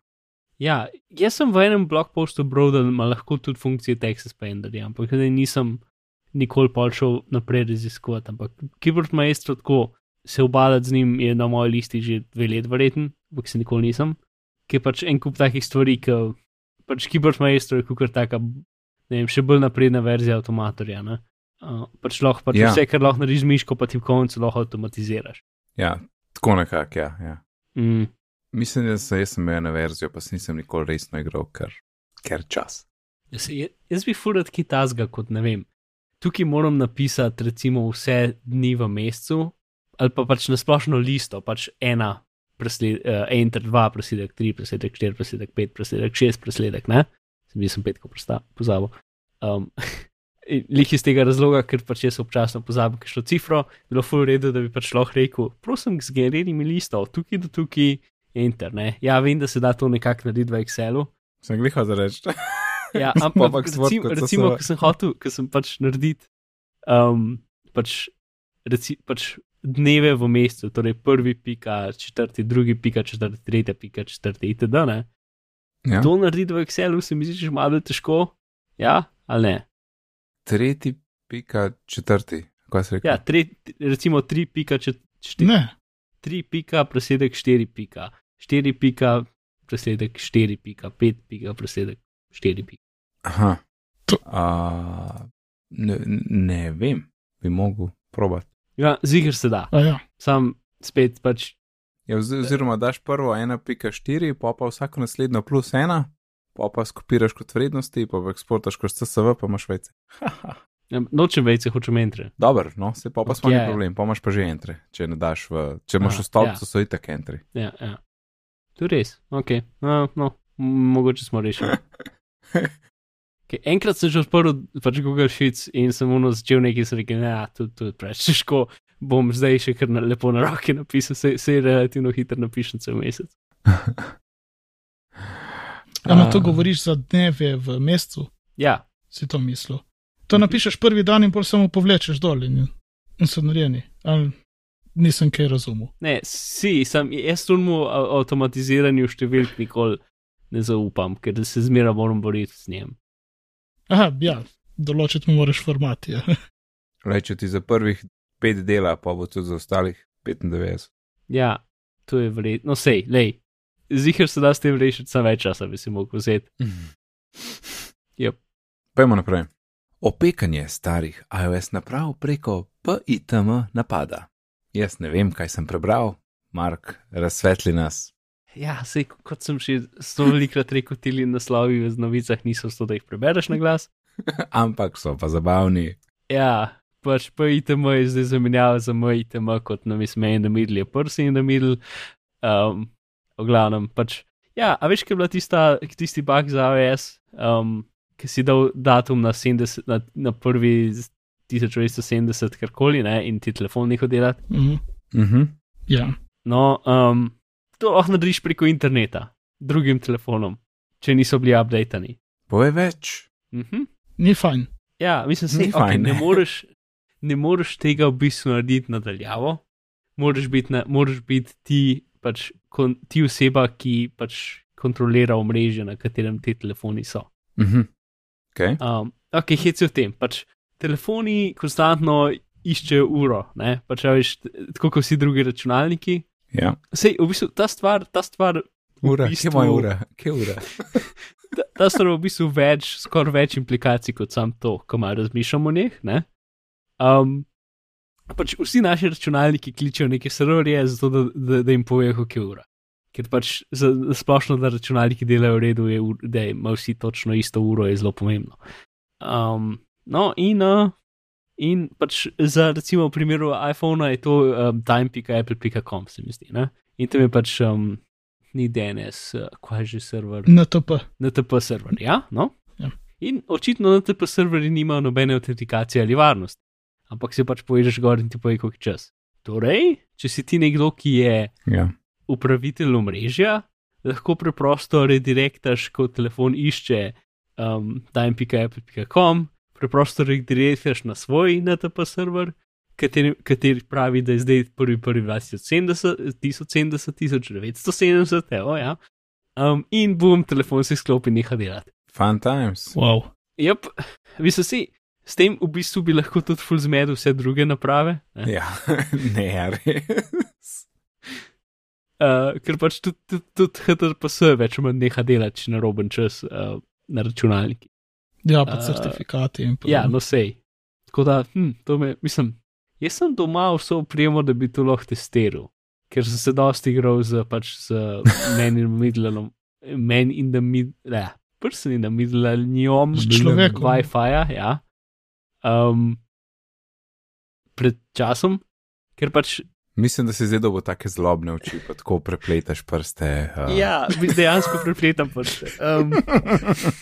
Ja, jaz sem v enem blog postu bral, da ima lahko tudi funkcije text expanderja, ampak zdaj nisem nikoli šel naprej raziskovati. Ampak Keyboard Maestro tako se obadati z njim je na moji listi že dve let, verjeten, ampak se nikoli nisem. Je pač en kup takih stvari, ki pač Keyboard Maestro je kukar taka, ne vem, še bolj napredna verzija avtomatorja. Ne? Uh, pač lahko pač Ja. vse, kar lahko narediš miško, pa ti v koncu lahko avtomatiziraš. Ja, tako nekako, ja. ja. Mm. Mislim, da sem, jaz imel eno verzijo, pa se nisem nikoli resno igral, ker, ker čas. Jaz, jaz bi furat kaj tasga, kot ne vem. Tukaj moram napisati recimo vse dni v mesecu, ali pa pač na splošno listo, pač ena, presled, uh, enter 2, presledek 3, presledek 4, presledek 5, presledek 6, presledek, ne? Sem bil sem petko prosta- pozabil. Um, <laughs> Lih iz tega razloga, ker pač jaz občasno pozabim kakšno cifro, bilo ful redo, da bi pač lahko rekel, prosim, zgeneriri mi listo, od tukaj do tukaj, enter, ne. Ja, vem, da se da to nekako narediti v Excelu, Sem gliha za reči. <laughs> Ja, <laughs> Ampak recimo, recimo ko sem hotel, ko sem pač narediti um, pač, reci, pač dneve v mesecu, torej prvi pika, četrti, drugi pika, četrti, tretji pika, četrti, itd. Ne? Ja. To narediti v Excelu se mi zdi, že malo težko, ja, ali ne? Tretji, pika, četrti. Kaj si rekel? Ja, tre, recimo 3 pika, čet- šti- Ne, 3 pika, presedek 4 pika, 4 pika, presedek 4 pika, 5 pika, presedek 4 pika. Aha. A, ne, ne vem, bi mogel probati. Ja, ziger se da. a ja. sam spet pač Ja, oz- oziroma daš prvo 1.4, pa pa vsako naslednjo plus 1, pa pa skopiraš kot vrednosti, pa pa eksportaš kot CSV, pa imaš vece. <laughs> Ja, Nočem vejce, hočem entre. Dober, no, se pa pa Ok. smo ni problem, pa imaš pa že entre, če ne daš v, če imaš Aha, v stolpcu, ja. so itak entry. Ja, ja. To je res, ok. No, no, mogoče smo rešili. <laughs> Okay, enkrat sem že odprl pač Google Sheets in sem mu začel nekaj se reči, da to, to je preveč težko, bom zdaj še kar na, lepo na roke napisal, se, se relativno hitro napišem cel mesec. <laughs> Ampak to govoriš za dneve v mesecu, Ja, si to mislil. To napišeš prvi dan in pol samo povlečeš dol in, in so narejeni. Ali nisem kaj razumel. ne, si, sem, jaz tomu avtomatiziranju številk nikoli ne zaupam, ker se zmeraj moram boriti s njim. Aha, ja, določiti mu moraš format. Ja. <laughs> Le, če ti za prvih pet dela, pa bo tudi za ostalih 95. Ja, to je verjetno, sej, lej. Zihar se da s tem rešiti, samo več časa bi si mogel vzeti. Yep. Pejmo naprej. Opekanje starih iOS naprav preko PITM napada. Jaz ne vem, kaj sem prebral, Mark, razsvetli nas. Ja, sej, kot sem že sto velikrat rekel, ti naslovi v novicah niso zato, da jih prebereš na glas. <laughs> Ampak so pa zabavni. Ja, pač PITM je zdaj zamenjal za MITM, kot nam je man in the middle, je prsi in the middle. Um, v glavnem, pač, ja, a veš, kaj je bila tista, tisti bug za iOS, um, ki si dal datum na, 70, na, na prvi 1970, karkoli, ne, in ti telefon neho delati. Mhm. Mhm. ja. No, um, to lahko narediš preko interneta, drugim telefonom, če niso bili updatani. Povej več. Mhm. Ni fajn. Ja, mislim, Ni da okay, fajn, ne, ne. moreš, ne moreš tega v bistvu narediti nadaljavo. Moraš biti, na, moraš biti ti, pač, kon, ti oseba, ki pač kontrolira omrežje, na katerem ti telefoni so. Mhm. Okay. Um, ok, hec je v tem. Pač, telefoni konstantno iščejo uro, ne? pač, a veš, tako kot vsi drugi računalniki. Ja. Sej, v bistvu ta stvar, ta stvar, Ura, V kje bistvu- moja ura? Kje je ura? <laughs> ta, ta stvar ima v bistvu več, skoraj več implikacij kot sam to, ko malo razmišljamo o njih. Ne? Um, pač vsi naši računalniki kličejo neke serverje, zato da, da, da jim povejo, kako je ura. Ker pač za, za splošno, da računalniki delajo v redu, je, da imajo vsi točno isto uro, je zelo pomembno. Um, no, in, uh, in pač za recimo v primeru iPhona je to um, time.apple.com, se mi zdi. Ne? In tam je pač um, ni DNS, uh, kaj je že server. NTP. NTP server, ja, no. Ja. In očitno NTP serverji nimajo nobene autentikacije ali varnosti, ampak se pač povežeš gor in ti poje, koliko je čas. Torej, če si ti nekdo, ki je Ja. upravitelj omrežja, lahko preprosto redirektaš, ko telefon išče um, time.apple.com, preprosto redirektaš na svoj NTP server, kateri, kateri pravi, da je zdaj 1.1.2070, 1070, 1970, evo, ja. Um, in bom, telefon se sklopi in neha delati. Fun times. Wow. Jep, vi so si, s tem v bistvu bi lahko tudi full zmedel vse druge naprave. Ne? Ja, <laughs> ne, res. Uh, ker pač tudi, tudi, tudi HTTPS več ali manj neha delati, na roben čas uh, na računalniki. Ja, pa Uh, certifikati in pa. Ja, no sej. Tako da, hm, to me, mislim, jaz sem doma vso opremo, da bi to lahko testiral, ker sem se dosti igral z pač z <laughs> man in middle, man in the middle, ne, person in the middle, njom, S človekom. Wi-Fi-ja, ja. Um, pred časom, ker pač Mislim, da si zdaj dobo take zlobne oči, pa tako prepletaš prste. Uh. Ja, dejansko prepletam prste. Um,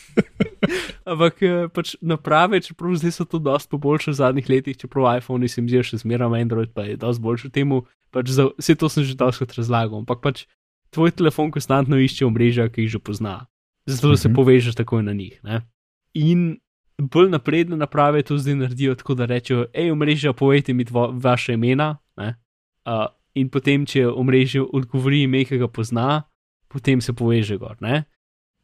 <laughs> ampak eh, pač naprave, čeprav zdaj so to dosti poboljšali v zadnjih letih, čeprav iPhone se mi zdi še zmeraj Android, pa je dosti boljši temu. Pač za, vse to sem že dosti razlagal, ampak pač tvoj telefon konstantno išče omrežja, ki jih že pozna. Zato da se Mhm. povežeš takoj na njih. Ne? In bolj napredne naprave to zdaj naredijo tako, da rečejo, hej, omrežja, povejte mi tvo, vaše imena. Ne? Uh, in potem, če omrežje odgovori ime, ki ga pozna, potem se poveže gor. Ne?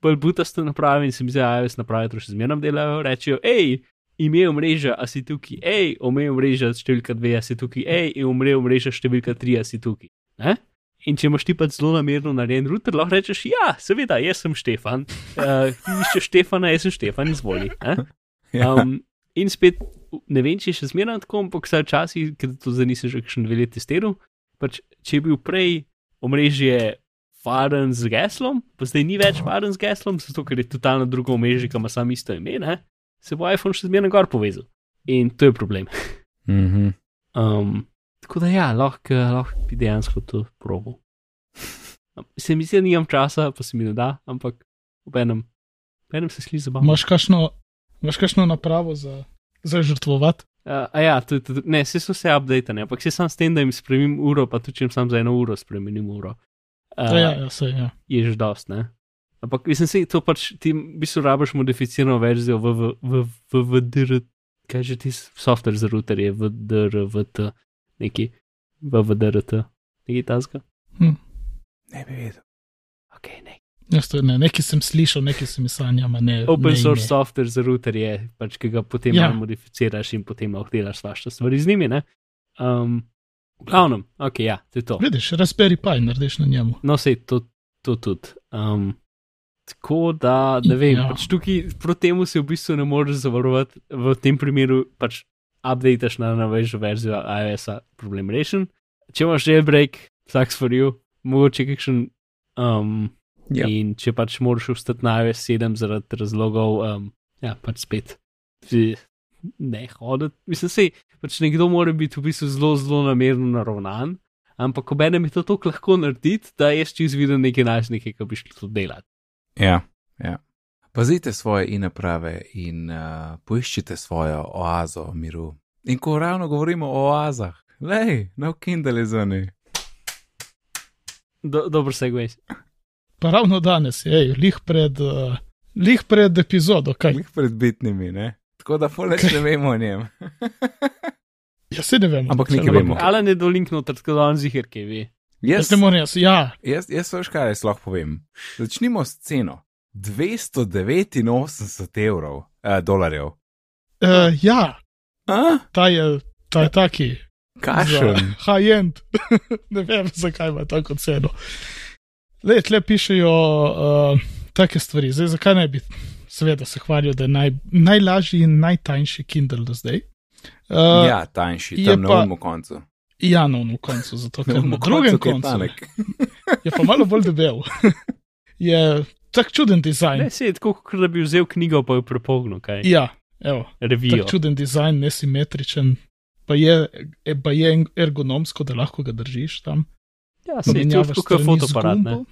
Bolj butaste naprave in se mi zdi, da iOS naprave to še zmeraj delajo, rečejo, hej, ime omrežja, a si tukaj, hej, ime omrežja številka dve, a si tukaj, hej, ime omrežja številka tri, a si tukaj. Ne? In če imaš ti pa zelo namerno narejen router, lahko rečeš, ja, seveda, jaz sem Štefan, <laughs> uh, ti iščeš Štefana, jaz sem Štefan, izvoli. <laughs> Ja. Um, in spet, ne vem, če je še zmeraj tako, ampak vsaj včasih, ker to zdaj nisem že kakšen dve leti testiral. Pač, če je bil prej omrežje varen z geslom, pa zdaj ni več varen z geslom, zato ker je totalno drugo omrežje, ki ima samo isto ime, ne? se bo iPhone še zmeraj gor povezal. In to je problem. <laughs> Mhm. Um, tako da ja, lahko, lahko bi dejansko to probo. Se mi zdi, da nimam časa, pa se mi ne da, ampak ob enem, ob enem se sli zabavno. Imaš kakšno, imaš kakšno napravo za, za žrtvovati? Uh, a ja, tudi, tudi, ne, vse so se updatene, ampak se sam s tem, da jim spremenim uro, pa tudi če jim sam za eno uro spremenim uro. Uh, Ja, ja, se, ja. Je že dost, ne. Ampak mislim si, to pač ti v bistvu rabiš modificirano verzijo v, v, v, v, v DR, kaj že ti software za router je, v DRVT, neki, v VDRT, neki taska. Ne bi vedel. Ok, ne. Jaz to ne, nekaj sem slišal, nekaj sem sanjal, ne. Open ne source ime. software za router je, pač, ki ga potem Ja. modificiraš in potem lahko delaš svašta stvari z njimi, ne. Um, v glavnem, ok, ja, to je to. Vidiš, Raspberry Pi narediš na njemu. No, sej to, to tudi. Um, tako da, ne vem, ja. pač tukaj proti temu se v bistvu ne moreš zavarovati, v tem primeru pač updateš na novejšo verzijo iOS-a, problem rešen. Če imaš jailbreak, sucks for you, mogoče kakšen. Um, Ja. In če pač moraš vstati na iOS 7 zaradi razlogov, um, ja, pač spet. Ne hoditi, mislim, sej, pač nekdo mora biti v bistvu zelo, zelo namerno naravnan, ampak obenem je to tako lahko narediti, da jaz čez vidim neke najstnike, ki bi šli to delati. Ja, ja. Pazite svoje inaprave in uh, poiščite svojo oazo miru. In ko ravno govorimo o oazah, lej, no Kindle je zunaj. Do, dobro se gvej. Pa ravno danes, ej, lih pred, uh, lih pred epizodo, kaj? Mih pred bitnimi, ne? Tako da poleč ne vemo o njem. <laughs> Ja, se ne vem. Ampak nekaj vemo. Ali ne do link noter, tako da on zihar, kaj ve. Jaz Jaz, ne morem, jaz, ja, jaz, jaz veš, kaj jaz lahko povem. Začnimo s ceno. 289 evrov, eh, dolarjev. uh, ja, A? ta je, ta je taki. Kašen. High-end. <laughs> ne vem, zakaj ima tako ceno. Le, tle pišejo uh, take stvari. Zdaj, zakaj ne bi, seveda, se hvalijo, da je naj, najlažji in najtanjši Kindle do zdaj. Uh, Ja, tanjši, je tam na umu koncu. ja, na koncu, zato ker na umu drugem je koncu tanek. <laughs> je pa malo bolj debel. <laughs> je tak čuden dizajn. Ne, se je tako, kot da bi vzel knjigo, pa jo prepognil, kaj. Ja, evo. Revijo. Tak čuden dizajn, nesimetričen, pa je, pa je ergonomsko, da lahko ga držiš tam. Ja, se je to Menjavaš tako kot gumbom.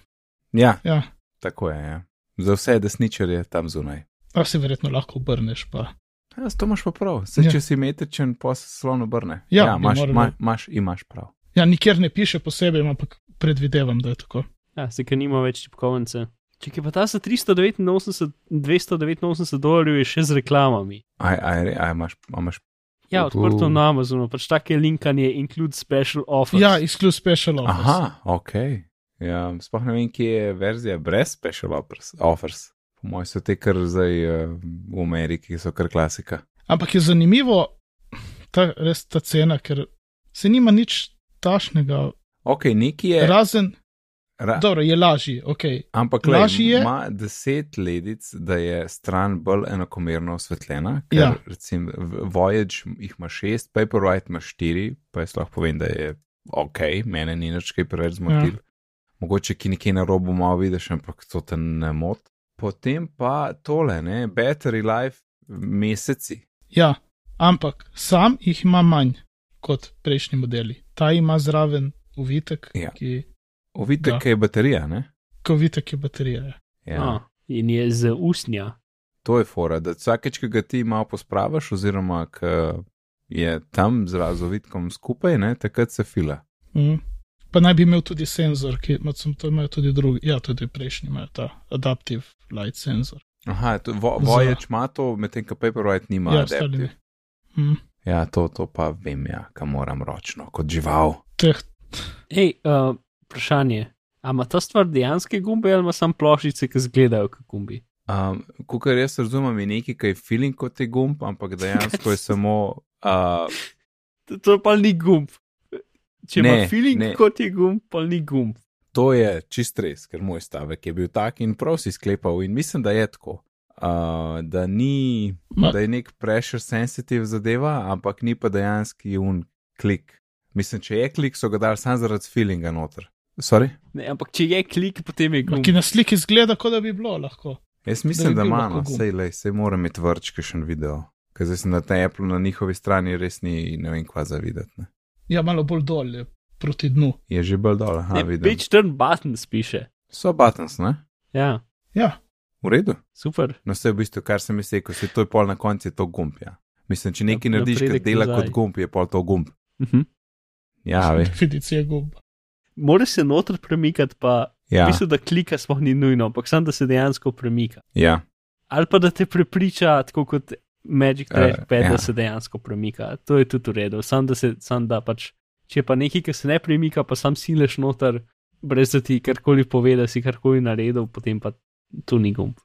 Ja, Ja, tako je. Ja. Za vse desničarje tam zunaj. a se verjetno lahko obrneš. Pa. Ja, to imaš pa prav. Se, Ja. ja. Če si metričen, pa se slon obrne. Ja, ja imaš, moralo. ma, imaš, imaš prav. Ja, nikjer ne piše posebej, ampak predvidevam, da je tako. Ja, se ker nima več tipkovnice. Če je pa ta za 389, 289 dolarjev je še z reklamami. Aj, aj, aj, aj imaš, imaš. Ja, odprto na Amazonu, pač take linkanje, include special offers. Ja, izključ special offers. Aha, ok. Ja, sploh ne vem, kje je verzija brez special offers. offers. Po mojem so te kar zdaj uh, v Ameriki, so kar klasika. Ampak je zanimivo, ta, res ta cena, ker se nima nič tašnega, Ok, neki je. razen, Ra, dobro, je lažji, ok. ampak lažji je- ima deset ledic, da je stran bolj enakomerno osvetljena. Ker, Ja. recimo, Voyage jih ima šest, Paperwhite ima štiri, pa jaz lahko povem, da je ok, mene ni nič kaj preveč zmotil. Ja. Mogoče ki nekje na robu malo vidiš, ampak to te ne mot. Potem pa tole, ne, battery life meseci. Ja, ampak sam jih ima manj kot prejšnji modeli. Ta ima zraven uvitek, Ja. ki, Da. kaj je baterija, ne? ko uvitek je baterija. ja. Ja. Ah, in je z usnja. To je fora, da vsakeč, ki ga ti malo pospravaš, oziroma ko je tam z razovitkom skupaj, ne, takrat se fila. Mm. Pa naj bi imel tudi senzor, ki sem- to imajo tudi drugi, ja, tudi prejšnji imajo ta adaptive light senzor. Aha, to, vo, Za- Voyage ima to, medtem ko Paperwhite nima. ja, adaptive. Mm. ja, to, to pa vem, ja, kam moram ročno, kot žival. Teh, Hej, uh, vprašanje. A ima ta stvar dejanske gumbe ali ima samo ploščice, ki izgledajo kot gumbi? Um, Kukor jaz razumem, je nekaj, kaj je feeling kot je gumb, ampak dejansko je samo. Uh, To, to pa ni gumb. Če Ne, ima feeling ne. kot je gumb, pa ni gumb. to je čist res, ker moj stavek je bil tak in prav si sklepal in mislim, da je tako. Uh, da ni, Ma- da je nek pressure sensitive zadeva, ampak ni pa dejanski un klik. Mislim, če je klik, so ga dali samo zaradi feelinga noter. Sorry? Ne, ampak če je klik, potem je gumb. Ki na sliki zgleda, kot da bi bilo lahko. Jaz mislim, Da bi da ima, no, sej, lej, sej mora imeti vrčke še en video. Ker zdaj sem na tej Apple na njihovi strani res ni ne vem kva za videti. Ne. Ja, malo bolj dol je proti dnu. Je že bolj dol, aha, Ne, vidim. Page turn buttons piše. So buttons, ne? Ja, Ja, V redu. super. No, vse v bistvu, kar sem rekel, se to je pol na koncu, je to gumb. Ja. Mislim, če nekaj Ja, narediš, kar dela nazaj. kot gumb, je pol to gumb. Mhm. Ja, ve. definicija gumba. Mora se noter premikati, pa Ja, v bistvu, da klika sploh ni nujno, ampak samo da se dejansko premika. ja. Ali pa da te prepriča, tako kot Magic Eh, Trackpad, uh, ja. da se dejansko premika. To je tudi v redu. Sam da se, sam da pač, če pa nekaj, ki se ne premika, pa sam sileš noter, brez da ti karkoli pove, da si karkoli naredil, potem pa to ni gumb.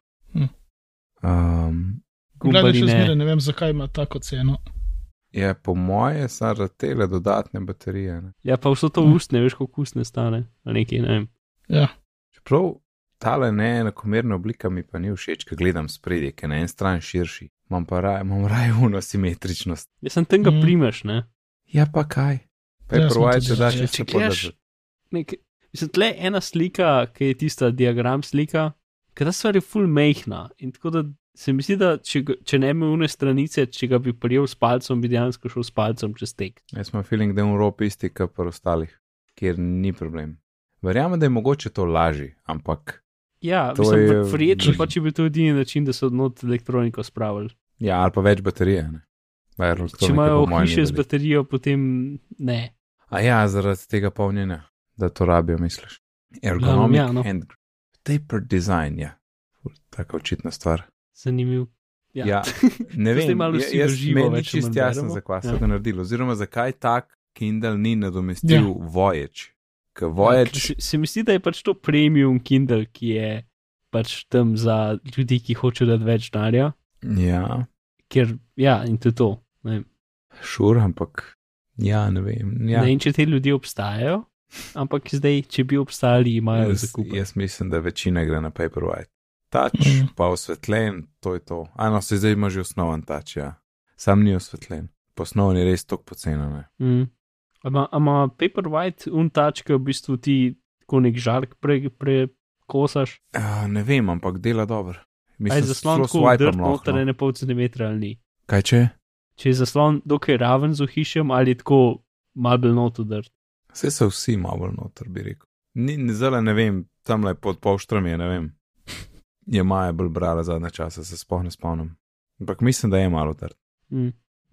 Um, Gumba Gledaj, ni še zmeraj ne vem, zakaj ima tako ceno. Je po moje zaradi tele dodatne baterije. Ne. Ja, pa vso to Hm. ustne, veš, kako ustne stane. ali Nekaj, ne vem. Ja, Čeprav tale neenakomerna oblika mi pa ni všeč, ker gledam spredje, ker na en stran širši. Imam pa raje, imam raje uno simetričnost. Jaz sem tega Mm. primeš, ne. Ja, pa kaj? Ja, smo white tudi se da še če se gledaš- mislim, tle je ena slika, ki je tista diagram slika, ker ta stvar je full mehna. In tako da se mi zdi, da če, če ne bi une stranice, če ga bi prijel s palcem, bi dejansko šel s palcem čez tek. Jaz imam feeling, da je Evropa isti, kot pa ostalih, kjer ni problem. Verjamem, da je mogoče to lažje, ampak Ja, To mislim, je- je... verjetno pa če bi to edini način, da so odnot elektroniko spravili. ja, ali pa več baterije. Če imajo hiše z baterijo, potem ne. A ja, zaradi tega polnjenja, da to rabijo, misliš. Glavnem, Ergonomik ja, no. hand taper design, ja. Taka očitna stvar. Zanimiv. Ja. Ja, <laughs> ne To vem, malo ja- vsi jaz v živo meni ni več ali čist manj jasno, zakaj so Ja. ga naredili, oziroma zakaj tak Kindle ni nadomestil Ja. Voyage. Ja, Voyage, se, se mi zdi, da je pač to premium Kindle, ki je pač tam za ljudi, ki hočejo dati več denarja. ja, Ker, ja, in to je to. Šur, ampak ja, ne vem. Ja. ne vem, če te ljudje obstajajo, ampak zdaj, če bi obstajali, imajo Jaz, zakup. jaz mislim, da večina gre na Paperwhite. Tač, Mhm. pa osvetljen, to je to. Ano, se zdaj ima že osnoven tač, ja. Sam ni osvetljen. Posnoven je res tok pocena, ne. Mm. Ama, Paperwhite, un tačka, v bistvu ti tako nek žark prekosaš. Pre Uh, ne vem, ampak dela dobro. Mislim, zaslon celo tako swipam drт lahko, noter, no. ene pol centimetra ali ni. Kaj če? Če je zaslon dokaj raven z ohišjem ali tako mal bolj noto drt. Vse so vsi malo noter, bi rekel. Ni, ni zelo ne vem, tam le pod polštrom je, ne vem. Je Maja bolj brala zadnje čase, se sploh ne spomnim. Ampak mislim, da je malo trd. Mm.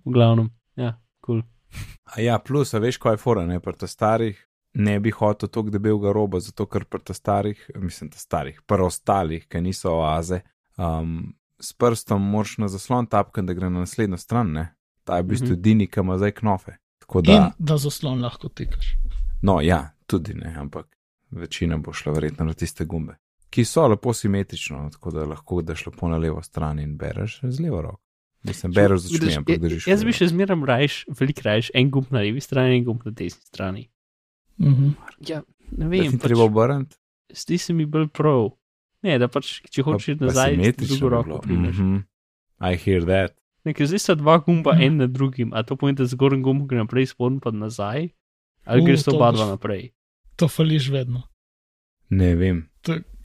V glavnem, ja, kul. Cool. A ja, plus, a veš, kaj je fora, ne, pri ta starih ne bi hotel tako debelega roba, zato ker pri ta starih, mislim, ta starih, pri ostalih, ki niso oaze, um, s prstom moraš na zaslon tapkati, da gre na naslednjo stran, ne. Ta je v bistvu Mhm. edini, ki ima zdaj knofe. Tako da. In da zaslon lahko tikaš. no ja, tudi ne, ampak večina bo šla verjetno na tiste gumbe, ki so lepo simetrično, tako da lahko daš lepo na levo stran in bereš z levo roko. Mislim, bereš z očmi, ampak držiš. Jaz bi še zmeraj rajš, veliko rajš, en gumb na levi strani en gumb na desni strani. Mhm. Ja, ne vem, pač, treba obrniti. zdi se mi bolj prav. Ne, da pač, če hočeš iti nazaj, drugo roko primeš. Mm -hmm. I hear that. Nekaj zdaj sta dva gumba, en na drugim, a to pomeni, da zgornji gumb gre naprej, spodnji pa nazaj, ali U, gre sta to oba dva naprej. To fališ vedno. Ne vem.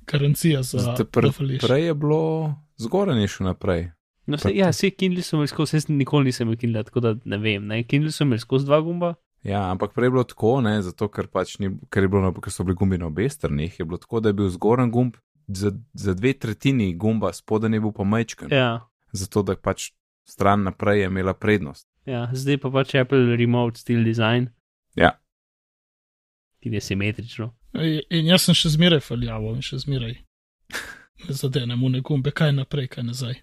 Garancija za Zato to, pr da fališ. prej je bilo zgoraj je šel naprej. No, se, ja, vse Kindle so imeli skozi, jaz nikoli nisem imel Kindle, tako da ne vem. Ne? Kindle so imeli skozi dva gumba, Ja, ampak prej je bilo tako, ne, zato ker, pač ni, ker, je bilo, ker so bili gumbi na obeh straneh, je bilo tako, da je bil zgoren gumb za, za dve tretjini gumba, spodaj je bil pa majčken. ja. Zato da pač stran naprej je imela prednost. Ja, zdaj pa pač Apple Remote Steel Design. Ja. Ki je simetrično. In jaz sem še zmeraj faljaval in še zmeraj ne zadenem v negumbe, kaj naprej, kaj nazaj.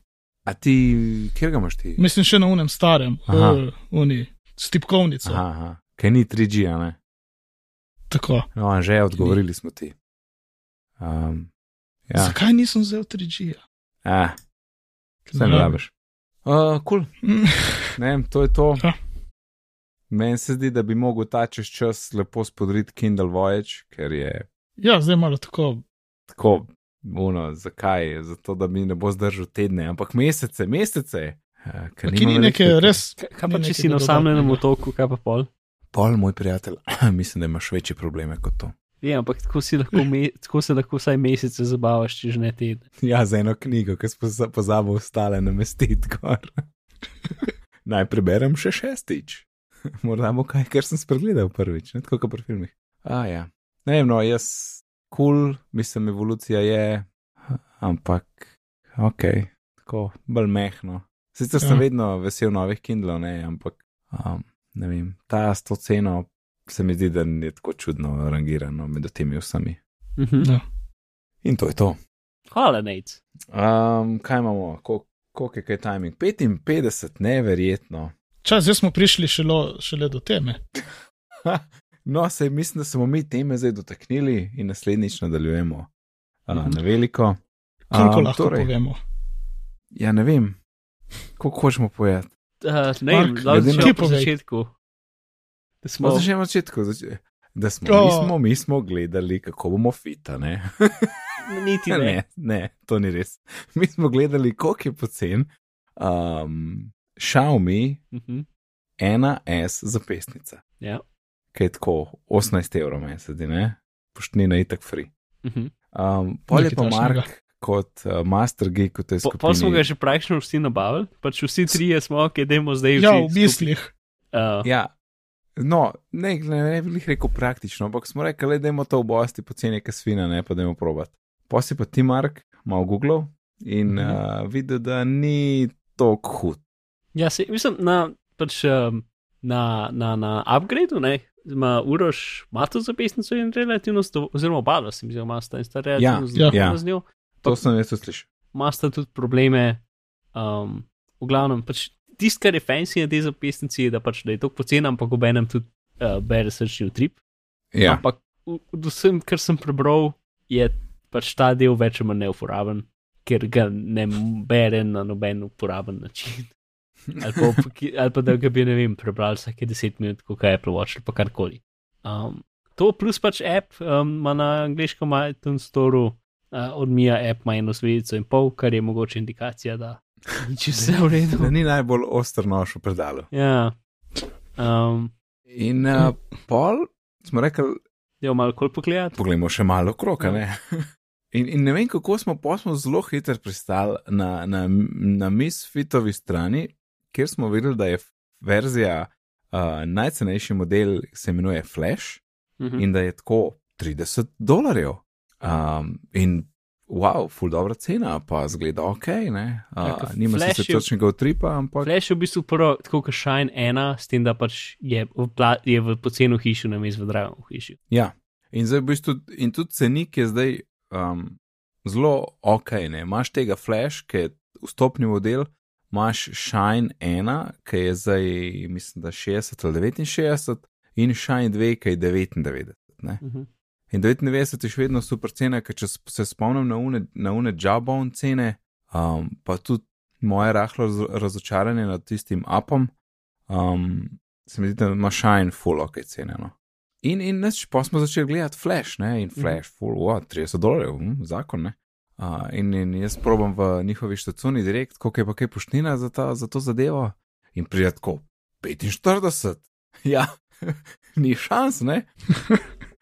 A ti, kjer ga imaš ti? Mislim, še na unem starem, uh, uni, s tipkovnico. Aha, aha. kaj ni 3G, a ne? Tako. No, že odgovorili smo ti. Um, ja, Zakaj nisem vzel 3G? -ja? ah, vse ne rabiš. Uh, cool. Ne vem, to je to. Ja. Meni se zdi, da bi mogel ta čez čas lepo spodriti Kindle Voyage, ker je Ja, zdaj malo tako. tako, uno, zakaj? Zato, da mi ne bo zdržal tedne, ampak mesece, mesece. Uh, ker ni neke elektrike. res. Kaj, kaj pa če si na osamljenem otoku, kaj pa pol? Pol, moj prijatelj, <clears throat> mislim, da imaš večje probleme kot to. Ja, ampak tako, si lahko me, tako se lahko vsaj mesece zabavaš, če že ne teden. Ja, za eno knjigo, ki sem pozabil ostale namestiti gor. <laughs> Naj preberem še šestič. <laughs> Morda bo kaj, kar sem spregledal prvič, ne tako kot pri filmih. A ja. Ne vem, no, jaz kul, cool, mislim, evolucija je, ampak ok, tako bolj mehno. Sicer sem ja. vedno vesel novih Kindlov, ne, ampak um, ne vem, ta s to ceno se mi zdi, da je tako čudno rangirano med temi vsemi. Mhm. Ja. In to je to. Hvala, Nate. Um, kaj imamo, koliko kol je kaj timing? 55, neverjetno. Čas, zdaj smo prišli šele, šele do teme. no, sej mislim, da smo mi teme zdaj dotaknili in naslednjič nadaljujemo uh, Mhm. na veliko. Koliko Um, lahko torej, povemo? Ja, ne vem, koliko hočemo povedati. Uh, ne vem, Mark, da glede na- začnemo Ti po povej. začetku. Da smo, Smo začeli na začetku, zač- da smo, O. mi, smo, mi smo gledali, kako bomo fita. Ne? niti <laughs> ne. ne, ne, to ni res. Mi smo gledali, koliko je pocen um, Xiaomi Mhm. 1S zapestnica, Ja. ki je tako 18 evrov mesec, ne? Poštnina je tako free. Mhm. Um, pol je pa. Mark kot uh, Master Geek v tej skupini. pa smo ga že praktično vsi nabavili, pač vsi trije smo, ki idemo zdaj Ja, vsi v mislih. Uh, Ja, no, ne, ne, ne bi jih rekel praktično, ampak smo rekli, da je to v bosti poceni, ki svina, ne pa da jim probati. Pa si pa ti, Mark, malo Google in Mhm. uh, videl, da ni tako hud. Ja, se, mislim, na, pač, um, na, na, na upgradeu, ne, ima Uroš, ima to zapestnico in relativno, oziroma oba, se mi zdi, ima sta in sta relativno Ja. zadovoljna Ja. z njo. To sem jaz slišal. Ima sta tudi probleme, um, v glavnem, pač tisto, kar je fancy na tej zapestnici, je, da, pač, da je to poceni, ampak ob enem tudi uh, bere srčni utrip. Ja, Ampak od vsem, kar sem prebral, je pač ta del več ali manj neuporaben, ker ga ne bere na noben uporaben način. Ali pa, ali pa da ga bi, ne vem, prebral vsake 10 minut, kot je Apple Watch ali pa karkoli. Um, to plus pač app um, ima na angliškem iTunes Store, uh, od Mija app ima eno zvezdico in pol, kar je mogoče indikacija, da je če vse v redu. da ni najbolj oster nož v predalu. Ja. Um, In uh, pol smo rekli, jo malo kol pogledati. poglejmo še malo okrog, a ne. <laughs> In, in ne vem, kako smo, pa smo zelo hitro pristali na, na, na Misfitovi strani, kjer smo videli, da je verzija, uh, najcenejši model se imenuje Flash Mhm. in da je tako 30 dolarjev. Um, in wow, full dobra cena, pa zgleda ok, ne. Uh, nima je- točnega utripa, ampak. Flash je v bistvu prvo, tako kot Shine 1, s tem, da pač je v, pla, je v pocenu hiši, na mestu v dragem hiši. Ja, in zdaj v bistvu, in tudi cenik je zdaj um, zelo ok. Ne? Imaš tega Flash, ki je vstopni model, imaš Shine 1, ki je zdaj, mislim, da 60 ali 69, in Shine 2, ki je 99. Ne? Uh -huh. In 99 je še vedno super cena, ker če se spomnim na une, na une Jabon cene, um, pa tudi moje rahlo raz, razočaranje nad tistim apom, um, se mi zdi, da ima Shine full ok cene. No. In, in neč, pa smo začeli gledati Flash, ne, in Flash, full, what, 30 dolarjev, hm, zakon, ne. Uh, in, in jaz probam v njihovi štacuni direkt, koliko je pa kaj poštnina za, ta, za to zadevo. In pride tako 45, <laughs> ja, <laughs> ni šans, ne. <laughs>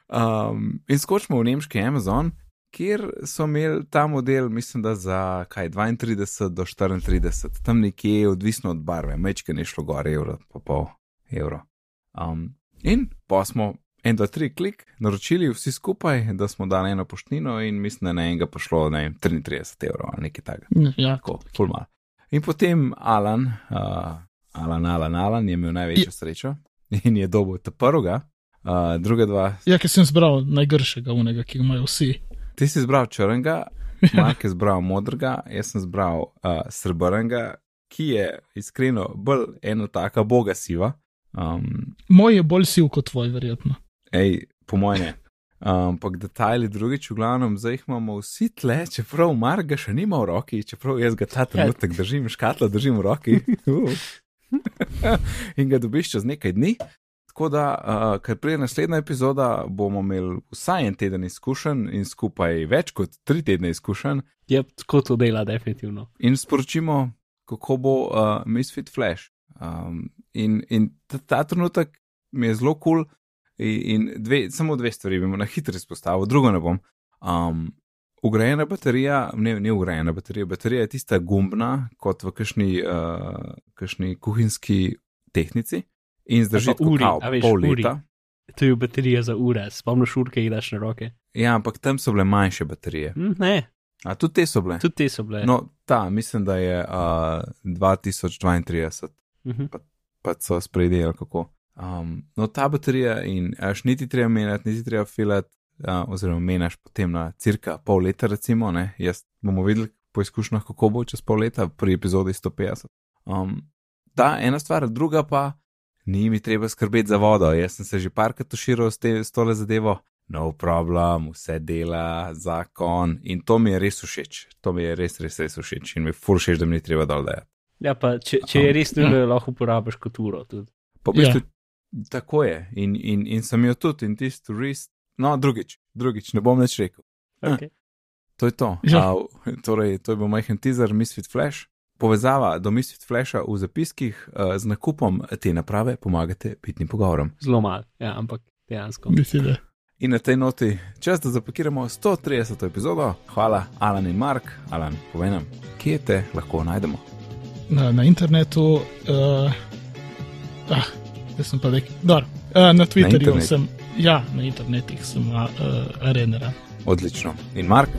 Um, in skočimo v nemški Amazon, kjer so imeli ta model, mislim, da za kaj 32 do 34, tam nekje, odvisno od barve, mečke ne šlo gor, evro, pa pol evro. Um, in pa smo en, dva, tri klik, naročili vsi skupaj, da smo dali eno poštnino in mislim, da na enega pa šlo, ne vem, 33 evrov ali nekaj takega. Ja, Tako, full mal. In potem Alan, uh, Alan, Alan, Alan je imel največjo srečo in je dobil ta prvega, uh, druga dva ja ki sem zbral najgršega unega, ki ga imajo vsi. Ti si izbral črnega, <laughs> Mark je izbral modrega, jaz sem izbral uh, srebrnega, ki je iskreno bolj ena taka boga siva. Um, Moj je bolj siv kot tvoj, verjetno. Ej, po mojem ne. Ampak um, detajli drugič, v glavnem, zdaj jih imamo vsi tle, čeprav Mark ga še nima v roki, čeprav jaz ga ta trenutek držim, škatlo držim v roki. Uh. <laughs> In ga dobiš čez nekaj dni. Tako da, uh, ker prije naslednja epizoda, bomo imeli vsaj en teden izkušenj in skupaj več kot tri tedne izkušenj Je tako to dela, definitivno. in sporočimo, kako bo uh, Misfit Flash. Um, in in ta, ta trenutek mi je zelo kul, cool, In, in dve, samo dve stvari bi mu na hitro izpostavil, drugo ne bom. Um, ugrajena baterija, ne, ne ugrajena baterija, baterija je tista gumbna, kot v kakšni, uh, kakšni kuhinjski tehnici in zdrži Pa uri, kao, veš, pol uri. leta. To je baterija za ure, spomniš urke, jih daš na roke. Ja, ampak tam so bile manjše baterije. Hm, ne, A tudi te so bile. tudi te so bile. No, ta, mislim, da je uh, 2032, Mhm. pa so sprejeli kako. Um, no, ta baterija in až niti treba menjati, niti treba filati, uh, oziroma menjaš potem na cirka pol leta, recimo, ne, jaz bomo videli po izkušnjah, kako bo čez pol leta pri epizodi 150. Um, ta ena stvar, druga pa, ni mi treba skrbeti za vodo, jaz sem se že parkrat tuširal s, te, s tole zadevo. No problem, vse dela, zakon in to mi je res všeč. To mi je res, res, res všeč in mi je fur všeč, da mi ni treba dol dajati. Ja, pa če, če je res <clears throat> nujno, jo lahko uporabiš kot uro. Tudi. Pa v bistvu tako je in, in, in sem jo tudi in tisti res, no drugič, drugič, ne bom več rekel. Okay. To je to. A, torej, to je bil majhen teaser Misfit Flash. Povezava do Misfit Flasha v zapiskih uh, z nakupom te naprave pomagate pitnim pogovorom. Zelo malo, ja, ampak dejansko. Mislim, da. In na tej noti čas, da zapakiramo 130. epizodo. Hvala, Alan in Mark. Alan, povej nam, kje te lahko najdemo. Na, na internetu, uh, ah, jaz sem pa rekel, da. Uh, na Twitterju internetu? sem, ja, na internetih sem uh, arenera. Odlično. In Mark,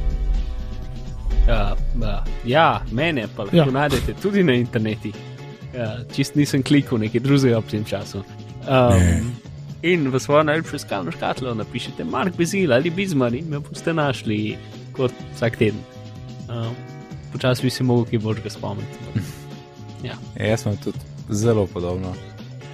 Uh, uh, ja, mene pa lahko Ja. ja. najdete tudi na internetu. Uh, čist nisem klikal nekaj drugega ob tem času. Ne. Um, in v svojo najljubšo iskalno škatlo napišite Mark Bezil ali Bizmar in me boste našli kot vsak teden. Um, Počasih bi se mogel kaj božga spomniti. <laughs> Ja, jaz sem tudi zelo podobno.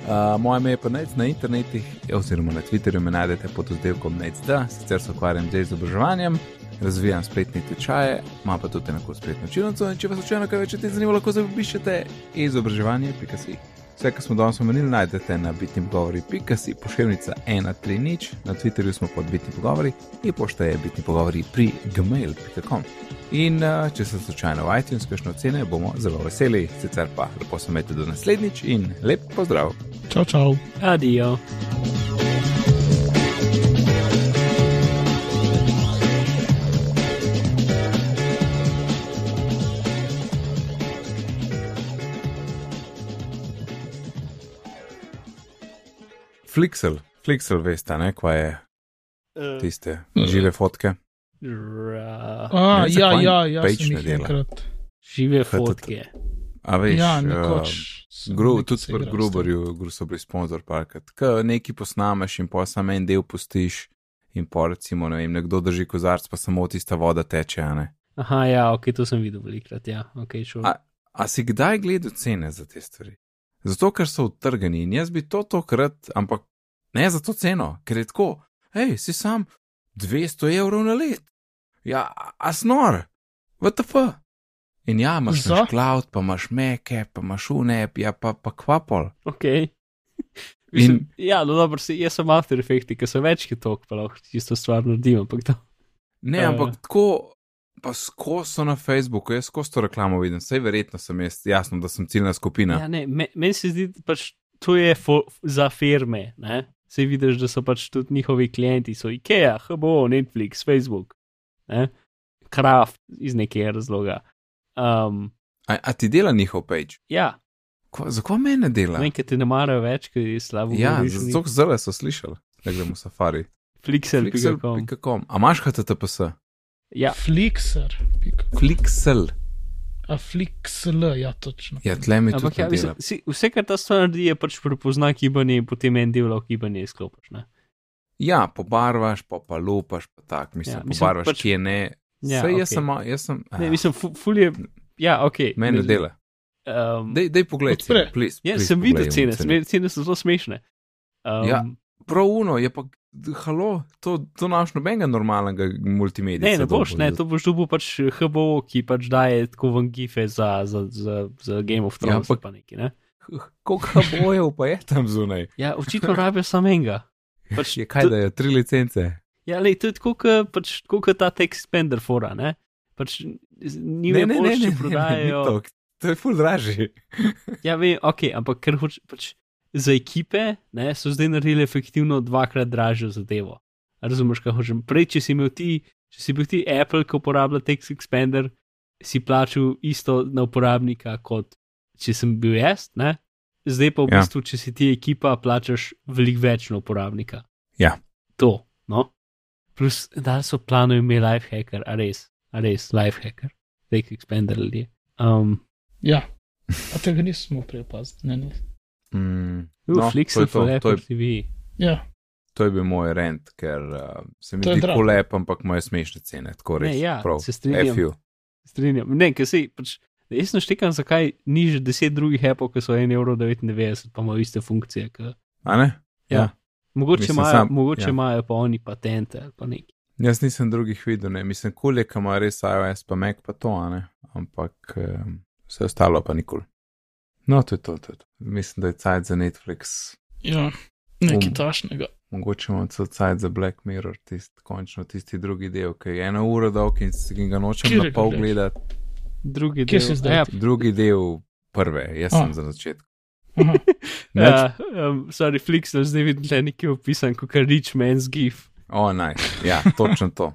Uh, moje ime je pa Nec na internetih, oziroma na Twitterju me najdete pod oddelkom NECD, sicer se ukvarjam z izobraževanjem, razvijam spletne tečaje, imam pa tudi enako spletno učilnico in če vas slučajno kaj več o tem zanima, lahko zapišete izobraževanje.si. Vse, kar smo danes omenili, najdete na bitni pogovori.si, pošiljnica 130, na Twitterju smo pod bitni pogovori in pošta je bitni pogovori pri gmail.com. In če se slučajno v iTunes kakšno ocene, bomo zelo veseli, sicer pa lepo se imejte do naslednjič in lep pozdrav. Čau, čau. Adijo. Flixel, Flixel, veste, ne, kva je tiste žive fotke. Ra, A, Ne, ja, ja, ja, page sem ne jih dela. žive fotke. A veš, Ja, eh, nekoč. sem Gru, tudi pri. Gruberju, Gru so bili sponzor parkrat. Ko nekaj posnameš in pa samo en del pustiš in pa recimo, ne vem, nekdo drži kozarc, pa samo tista voda teče, a ne. Aha, ja, ok, to sem videl velikrat. Ja, okay, sure. A- A si kdaj gledal cene za te stvari? Zato, ker so utrgani in jaz bi to tokrat, ampak ne za to ceno, ker je tako, hej, si sam 200 evrov na let. Ja, a snor, VTF. In ja, imaš Za? cloud, pa imaš meke, pa imaš unep, ja pa, pa kvapol. Ok. <laughs> Mislim, In- ja, no, dobro, se, jaz sem After Effects, ki so več kot tok, pa lahko čisto stvar naredim, ampak to. Ne, Eh. ampak tako, pa skozi so na Facebooku, jaz skozi to reklamo vidim, vse verjetno sem jaz, jasno, da sem ciljna skupina. Ja, ne, me, meni se zdi, da pač to je fo, za firme, ne. Se vidiš, da so pač tudi njihovi klienti, so IKEA, HBO, Netflix, Facebook, ne. Kraft iz nekega razloga. Um, A, a ti dela njihov page? ja, Ko, zakaj me ne dela? vem, ker te ne marajo več, ker je slabo. Ja, zato zelo so slišali, da gremo v safari. Flixel.com. Flixel.com. A imaš HTTPS? Ja, Flixer. pika. Flixel. A Flixl, ja, točno. Ja, tle mi ampak tudi ja, mislim, si, vse, kar ta stvar naredi, je pač prepozna gibanje in potem en del lahko gibanje izklopiš. Ne? Ja, pobarvaš, pa pa lupaš, pa tak, mislim, Ja, mislim, pobarvaš, pač- kje ne. Ja, Sej, jaz okej. sem, jaz sem, Ne, mislim, fu- ful je. Ja, ok. meni ne dela. Um, Dej, dej pogled, please, ja, please sem videl cene, cene. so zelo smešne. Um, Ja, Prav uno je pa, halo, to, to naš nobenega normalnega multimedija. Ne, ne boš, ne, to boš dobil pač HBO, ki pač daje tako van gife za, za, za, za Game of Ja, Thrones. Ja, ampak- pa neki, ne? Koliko bojev pa je tam zunaj? <laughs> ja očitno rabijo samo enega. Pač Je kaj, da je tri licence? Ja, lej, to je tako, kot pač, ta text spender fora, ne? Pač njim Ne, je ne, ne, bolj, ne, če ne, ne, ni prodajajo. to, to je ful dražji. Ja, vem, ok, ampak ker hoč, pač, za ekipe ne, so zdaj naredili efektivno dvakrat dražjo zadevo. Razumeš, kaj hočem? Prej, če si imel ti, če si bil ti Apple, ki uporablja Text Expander, si plačal isto na uporabnika, kot če sem bil jaz, ne? zdaj pa v Ja. bistvu, če si ti ekipa, plačaš veliko več na uporabnika. Ja. To, no. Plus, da so planovi imeli lifehacker, a res, a res, lifehacker, Text Expander ljudje. Um, Ja, a tega nismo prej opazili. Ne, ne. Mm, no, no, to, Flixer je to, for to, Apple je, TV. Ja, to je bil moj rent, ker uh, se mi To je zdi kolep, ampak imajo smešne cene. Tako res. ja, prav. se strinjam. Strinjam. Ne, ker si, pač, jaz naštekam, zakaj ni že deset drugih Apple, ki so 1,99 evro, pa imajo iste funkcije. Ke, A ne? ja. Mogoče Mislim, imajo, sam- mogoče ja. imajo pa oni patente ali pa nekaj. Jaz nisem drugih videl, ne. mislim, ki ima res iOS, pa Mac, pa to, a ne. ampak um, vse ostalo pa nikoli. No, to je to, to je to. Mislim, da je cajt za Netflix, ja, nekaj Um. tašnega. mogoče imamo celo cajt za Black Mirror, tist, končno tisti drugi del, ki je eno uro dolg in si ga nočem Katerega na pol gledati. Drugi Kje del. si zdaj? Ja, Drugi del prve, jaz A. sem za začetek. <laughs> Ja, um, sorry, Flix, zdaj vidim, da je nekaj opisan kot Rich Man's Gif. O, naj, ja, točno to.